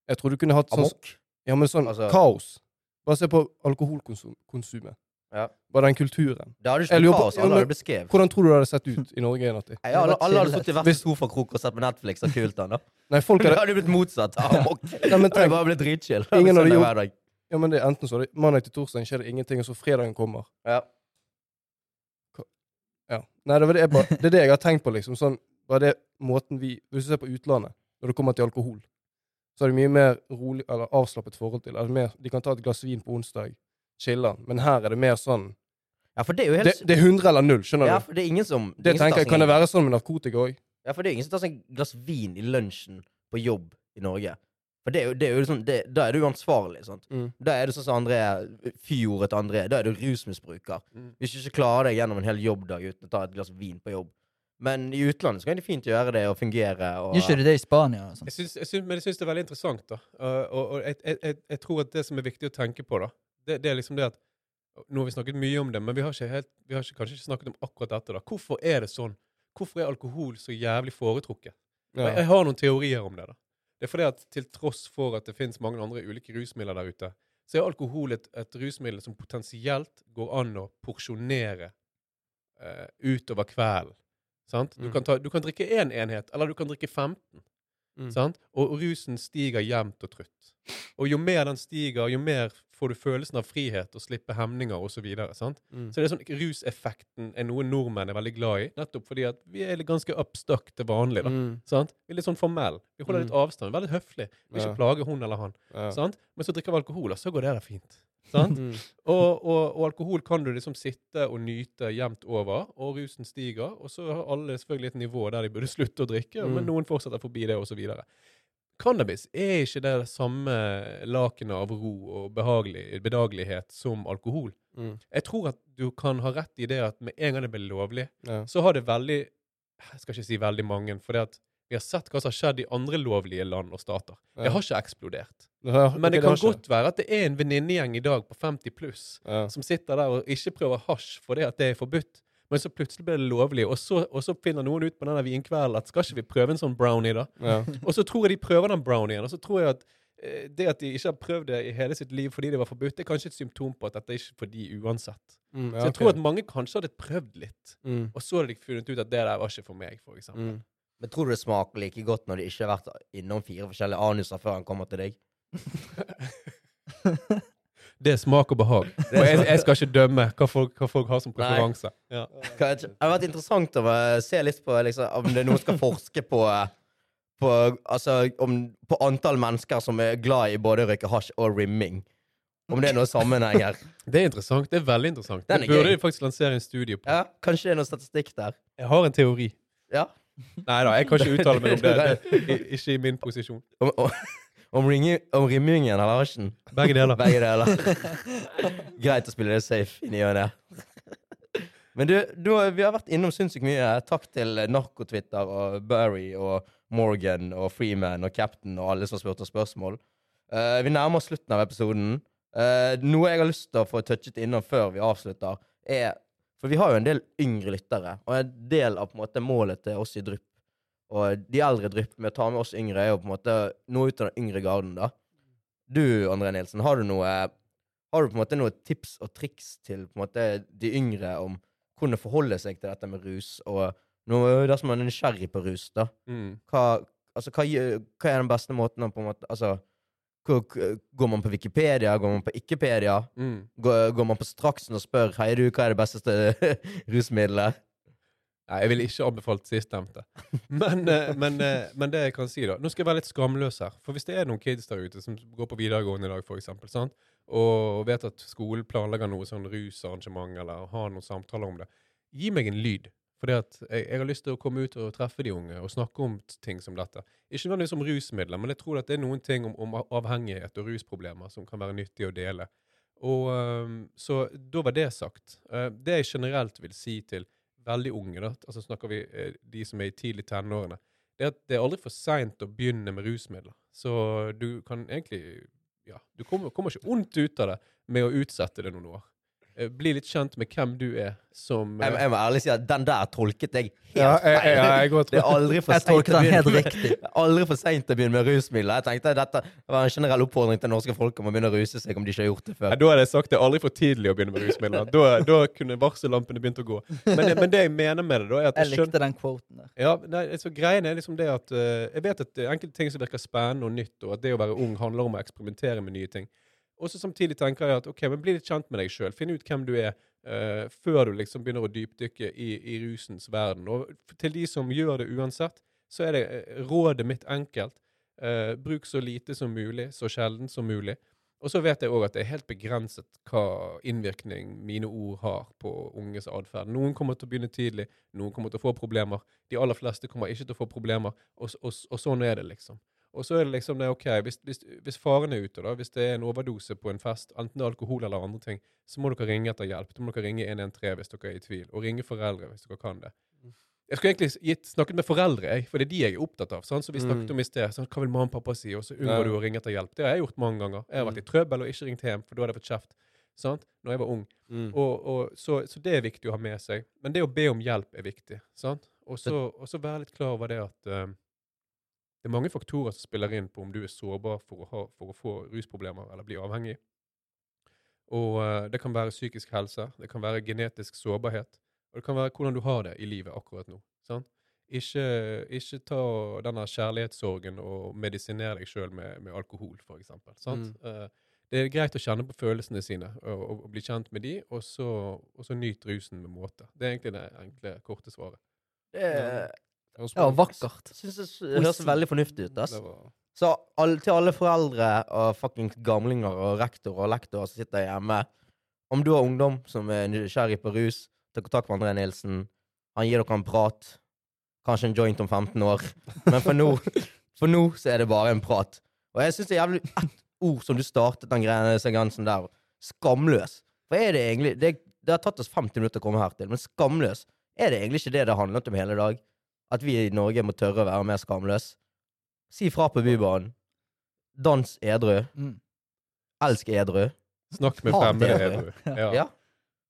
A: Jeg tror du kunne hatt sånn
C: Amok.
A: Ja, men sånn
C: Altså-
A: kaos. Bare se på alkoholkonsumet.
C: Ja.
A: Bare den kulturen.
C: Det hadde ikke vært kaos. Alle hadde blitt beskrevet.
A: Hvordan tror du det hadde sett ut i Norge, i
C: Nei, alle, alle hadde sittet i hver sin sofakrok og sett på Netflix og kult den, da.
A: Nei, folk hadde...
C: Det
A: hadde
C: blitt motsatt. Amok.
A: Nei, men
C: Det hadde
A: tenk,
C: bare blitt dritchill.
A: Ingen hadde gjort- ja, men det er enten så det mandag til torsdag skjer det ingenting, og så fredagen kommer.
C: Ja.
A: Ja. Nei, det, var det, jeg bare, det er det jeg har tenkt på, liksom. Sånn, bare det måten vi Hvis du ser på utlandet, når det kommer til alkohol, så er det mye mer rolig, eller avslappet forhold til. det. mer, de kan ta et glass vin på onsdag, chille, Men her er det mer sånn
C: ja, det er jo
A: Det,
C: helt
A: det er 100 eller null, skjønner
C: Ja,
A: du?
C: det er ingen som
A: Det
C: ingen
A: tenker jeg, Kan det være sånn med narkotika òg?
C: Ja, for det er ingen som tar seg et glass vin i lunsjen på jobb i Norge. For det er jo, det er jo liksom, det, Da er du uansvarlig. sant?
A: Mm.
C: Da er det sånn som André Fjordet André. Da er du rusmisbruker.
D: Mm.
C: Hvis du ikke klarer deg gjennom en hel jobbdag uten å ta et glass vin på jobb. Men i utlandet så kan de fint gjøre det og fungere. Og,
B: Gjør ikke de det i Spania? Og?
D: Jeg synes, jeg synes, men jeg syns det er veldig interessant, da. Uh, og og jeg, jeg, jeg, jeg tror at det som er viktig å tenke på, da, det, det er liksom det at Nå har vi snakket mye om det, men vi har, ikke helt, vi har ikke, kanskje ikke snakket om akkurat dette. da. Hvorfor er det sånn? Hvorfor er alkohol så jævlig foretrukket?
A: Ja.
D: jeg har noen teorier om det. da. Det er fordi at til tross for at det finnes mange andre ulike rusmidler der ute, så er alkohol et, et rusmiddel som potensielt går an å porsjonere eh, utover kvelden. Sant? Du,
A: Mm.
D: kan ta, du kan drikke én enhet, eller du kan drikke 15.
A: Mm.
D: Sant? Og, rusen stiger jevnt og trutt. Og jo mer den stiger, jo mer får du følelsen av frihet og slippe hemninger osv. Så,
A: Mm.
D: så det er sånn, ruseffekten er noe nordmenn er veldig glad i, nettopp fordi at vi er ganske upstuck til vanlig. da.
A: Mm.
D: Sant? Vi er litt sånn formell. Vi holder
A: Mm.
D: litt avstand. Veldig høflig. Vil ikke
A: Ja.
D: plage hun eller han.
A: Ja.
D: Sant? Men så drikker vi alkohol, og så går det der fint.
A: Mm.
D: Og, og, og alkohol kan du liksom sitte og nyte jevnt over, og rusen stiger. Og så har alle selvfølgelig et nivå der de burde slutte å drikke,
A: Mm.
D: men noen fortsetter forbi det, osv. Cannabis er ikke det samme lakenet av ro og bedagelighet som alkohol.
A: Mm.
D: Jeg tror at du kan ha rett i det at med en gang det blir lovlig,
A: Ja.
D: så har det veldig Jeg skal ikke si veldig mange, for det at vi har sett hva som har skjedd i andre lovlige land og stater. Det
A: Ja.
D: har ikke eksplodert.
A: Ja,
D: Men det kan
A: ikke-
D: godt være at det er en venninnegjeng i dag på 50 pluss
A: ja.
D: som sitter der og ikke prøver hasj fordi at det er forbudt. Men så plutselig blir det lovlig, og så, og så finner noen ut på denne vinkvelden at skal ikke vi prøve en sånn brownie, da?
A: Ja.
D: Og så tror jeg de prøver den brownien, og så tror jeg at eh, det at de ikke har prøvd det i hele sitt liv fordi det var forbudt, det er kanskje et symptom på at dette er ikke for de uansett.
A: Mm, ja,
D: Så jeg tror at mange kanskje hadde prøvd litt,
A: mm.
D: og så hadde de funnet ut at det der var ikke for meg, for eksempel.
A: Mm.
C: Men tror du det smaker like godt når de ikke har vært innom fire forskjellige anuser før han kommer til deg?
D: Det er smak og behag. Og jeg, jeg skal ikke dømme hva folk, hva folk har som preferanse. Ja.
C: Det hadde vært interessant å se litt på liksom, om det er noen som skal forske på eh, på, altså, om, på antall mennesker som er glad i både å røyke hasj og rimming. Om det er noe sammenheng her.
D: Det er interessant. Det er veldig interessant.
C: Den
D: Det burde
C: de
D: vi faktisk lansere en studie på.
C: Ja, kanskje det er noe statistikk der.
D: Jeg har en teori.
C: Ja.
D: Nei da, jeg kan ikke uttale meg om det. det i- ikke i min posisjon.
C: Om, om, om, rimmingen eller hasjen?
D: Begge deler.
C: Begge deler. Greit å spille det safe i ny og ne. Men du, du, vi har vært innom sinnssykt mye. Takk til Narkotwitter og Barry og Morgan og Freeman og Captain og alle som har spurt oss spørsmål. Uh, vi nærmer oss slutten av episoden. Uh, noe jeg har lyst til å få touchet innom før vi avslutter, er For vi har jo en del yngre lyttere, og en del av på en måte målet til oss i Drypp og de eldre Drypp med å ta med oss yngre, er jo på en måte noe ut av den yngre garden, da. Du, André Nilsen, har du noe Har du på en måte noen tips og triks til på en måte de yngre om hvordan forholde seg til dette med rus, og noe dersom man er nysgjerrig på rus, da?
D: Mm.
C: Hva, altså, hva, hva er den beste måten å på en måte Altså, går man på Wikipedia? Går man på Ikkepedia?
D: Mm.
C: Går, går man på Straksen og spør Hei, du, hva er det beste rusmiddelet?
D: Nei, jeg ville ikke anbefalt sistnevnte. Men, eh, men, eh, men det jeg kan si, da Nå skal jeg være litt skamløs her. For hvis det er noen kids der ute som går på videregående i dag, for eksempel, sant? og vet at skolen planlegger noe sånn rusarrangement, eller har noen samtaler om det, gi meg en lyd. For jeg, jeg har lyst til å komme ut og treffe de unge og snakke om ting som dette. Ikke nødvendigvis om rusmidler, men jeg tror at det er noen ting om, om avhengighet og rusproblemer som kan være nyttig å dele. Og Så da var det sagt. Eh, det jeg generelt vil si til veldig unge, da, altså snakker vi eh, de som er i tidlig tenårene, det er at det er aldri for seint å begynne med rusmidler. Så du kan egentlig Ja, du kommer, kommer ikke ondt ut av det med å utsette det noen år. Eh, Bli litt kjent med hvem du er som eh,
C: Jeg, jeg må ærlig si at den der tolket jeg helt
A: Ja, jeg,
C: feil.
A: jeg, jeg,
B: Jeg tolket den helt riktig.
C: Det er Aldri for seint å begynne med rusmidler. Jeg tenkte dette var en generell oppfordring til norske folk om å begynne å ruse seg om de ikke har gjort det
D: før.
C: før.
D: da hadde jeg sagt det er aldri for tidlig å begynne med rusmidler. Da, da kunne varsellampene begynt å gå. Men, men det jeg mener med det, da, er at
B: Jeg
D: jeg skjønner
B: likte den kvoten der.
D: Ja, nei, så Greien er liksom det at uh, Jeg vet at enkelte ting som virker spennende og nytt, og at det å være ung handler om å eksperimentere med nye ting. Og så samtidig tenker jeg at ok, men bli litt kjent med deg sjøl. Finn ut hvem du er, uh, før du liksom begynner å dypdykke i, i rusens verden. Og til de som gjør det uansett, så er det eh, rådet mitt enkelt. Uh, bruk så lite som mulig, så sjelden som mulig. Og så vet jeg òg at det er helt begrenset hva innvirkning mine ord har på unges atferd. Noen kommer til å begynne tidlig, noen kommer til å få problemer. De aller fleste kommer ikke til å få problemer, og, og, og sånn er det, liksom. Og så er det liksom det, ok, hvis, hvis, hvis faren er ute, da, hvis det er en overdose på en fest, enten det er alkohol eller andre ting, så må dere ringe etter hjelp. Da må dere ringe 113 hvis dere er i tvil, og ringe foreldre hvis dere kan det. Jeg skulle egentlig gitt, snakket med foreldre, jeg, for det er de jeg er opptatt av. Sant? Så vi snakket
A: Mm.
D: om i sted. Sånn, hva vil mamma og pappa si? Og så unngår
A: Ja.
D: du å ringe etter hjelp. Det har jeg gjort mange ganger. Jeg har vært i trøbbel og ikke ringt hjem, for da hadde jeg fått kjeft. Sant? Når jeg var ung.
A: Mm.
D: Og, og, så, så det er viktig å ha med seg. Men det å be om hjelp er viktig. Sant? Og så være litt klar over det at eh, det er mange faktorer som spiller inn på om du er sårbar for å, ha, for å få rusproblemer eller bli avhengig. Og uh, det kan være psykisk helse, det kan være genetisk sårbarhet, og det kan være hvordan du har det i livet akkurat nå. Sant? Ikke, ikke ta denne kjærlighetssorgen og medisinere deg sjøl med, med alkohol, eksempel. Sant? Eh, det er greit å kjenne på følelsene sine og, og, og bli kjent med de, og så, og så nyt rusen med måte. Det er egentlig det enkle, korte svaret.
C: Det er-
B: Ja, vakkert.
C: synes det høres veldig fornuftig ut. ass. Så all, til alle foreldre og fuckings gamlinger og rektor og lektor som sitter hjemme Om du har ungdom som er nysgjerrig på rus, ta kontakt med André Nilsen. Han gir dere en prat. Kanskje en joint om 15 år. Men for nå, for nå så er det bare en prat. Og jeg syns det er jævlig ett ord som du startet den greia sekvensen der. Skamløs. For er det egentlig det, det har tatt oss 50 minutter å komme her til, men skamløs, er det egentlig ikke det det handlet om hele dag? At vi i Norge må tørre å være mer skamløse? Si fra på Bybanen. Dans edru.
B: Mm.
C: Elsk edru.
D: Snakk med fremmede edru.
C: Ja.
D: Ja.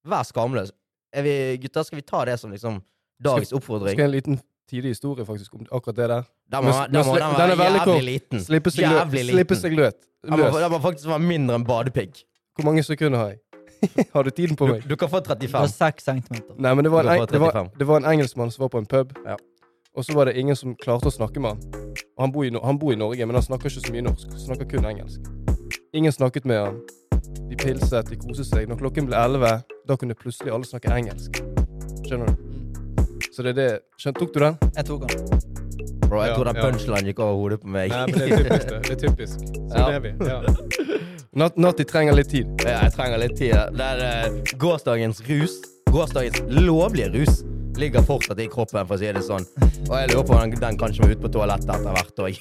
C: Vær skamløs. Er vi, gutter, skal vi ta det som liksom dagens
A: Skal
C: oppfordring?
A: Skal en liten tidlig historie faktisk om akkurat det der?
C: Den må,
A: Men-
C: den må, den må
A: den
C: være jævlig
A: kort.
C: liten.
A: Slippe seg, jævlig
C: Jævlig
A: slippe seg løt.
C: Den må,
A: løs.
C: den må faktisk være mindre enn badepigg.
A: Hvor mange sekunder har jeg? har du tiden på meg?
C: du kan få
B: Det var
C: 35.
B: seks centimeter.
A: Nei, men det var,
C: Du
A: en, var, det var en engelskmann som var på en pub,
C: Ja.
A: Og så var det ingen som klarte å snakke med han. Og han bor, i, han bor i Norge, men han snakker ikke så mye norsk. Snakker kun engelsk. Ingen snakket med han. De pilset, de koset seg. Når klokken ble elleve, da kunne plutselig alle snakke engelsk. Skjønner du? Så det er det Skjønt, Tok du den?
B: Jeg tok den.
C: Bro, jeg
D: Ja,
C: tror den
D: ja.
C: punchline gikk over hodet på meg.
D: Nei, men det er typisk, det. det er typisk. Sånn
C: Ja.
D: er vi. Ja.
A: Nat Natti trenger litt tid.
C: Ja, jeg trenger litt tid. Det er uh, gårsdagens rus. Gårsdagens lovlige rus. Ligger fortsatt i kroppen, for å si det sånn. Og jeg lurer på om den, kanskje må ut på toalettet etter hvert òg.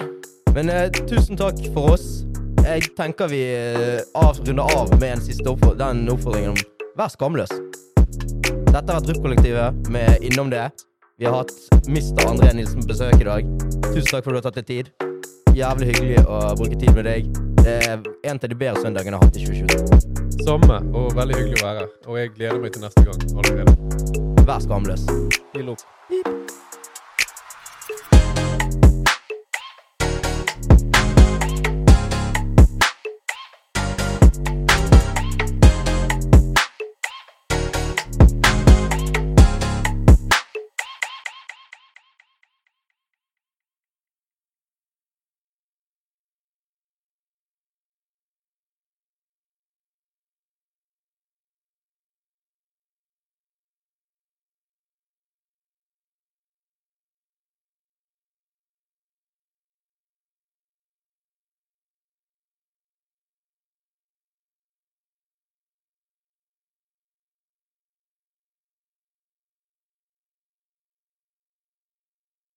C: Men eh, tusen takk for oss. Jeg tenker vi eh, runder av med en siste oppfordring, den oppfordringen om vær skamløs. Dette har vært Drupp-kollektivet med Innom det. Vi har hatt Mr. André Nilsen på besøk i dag. Tusen takk for at du har tatt deg tid. Jævlig hyggelig å bruke tid med deg. Det er en av de bedre søndagene jeg har hatt i 2022.
D: Samme, og veldig hyggelig å være her. Og jeg gleder meg til neste gang allerede.
C: Vær skamløs.
A: Opp.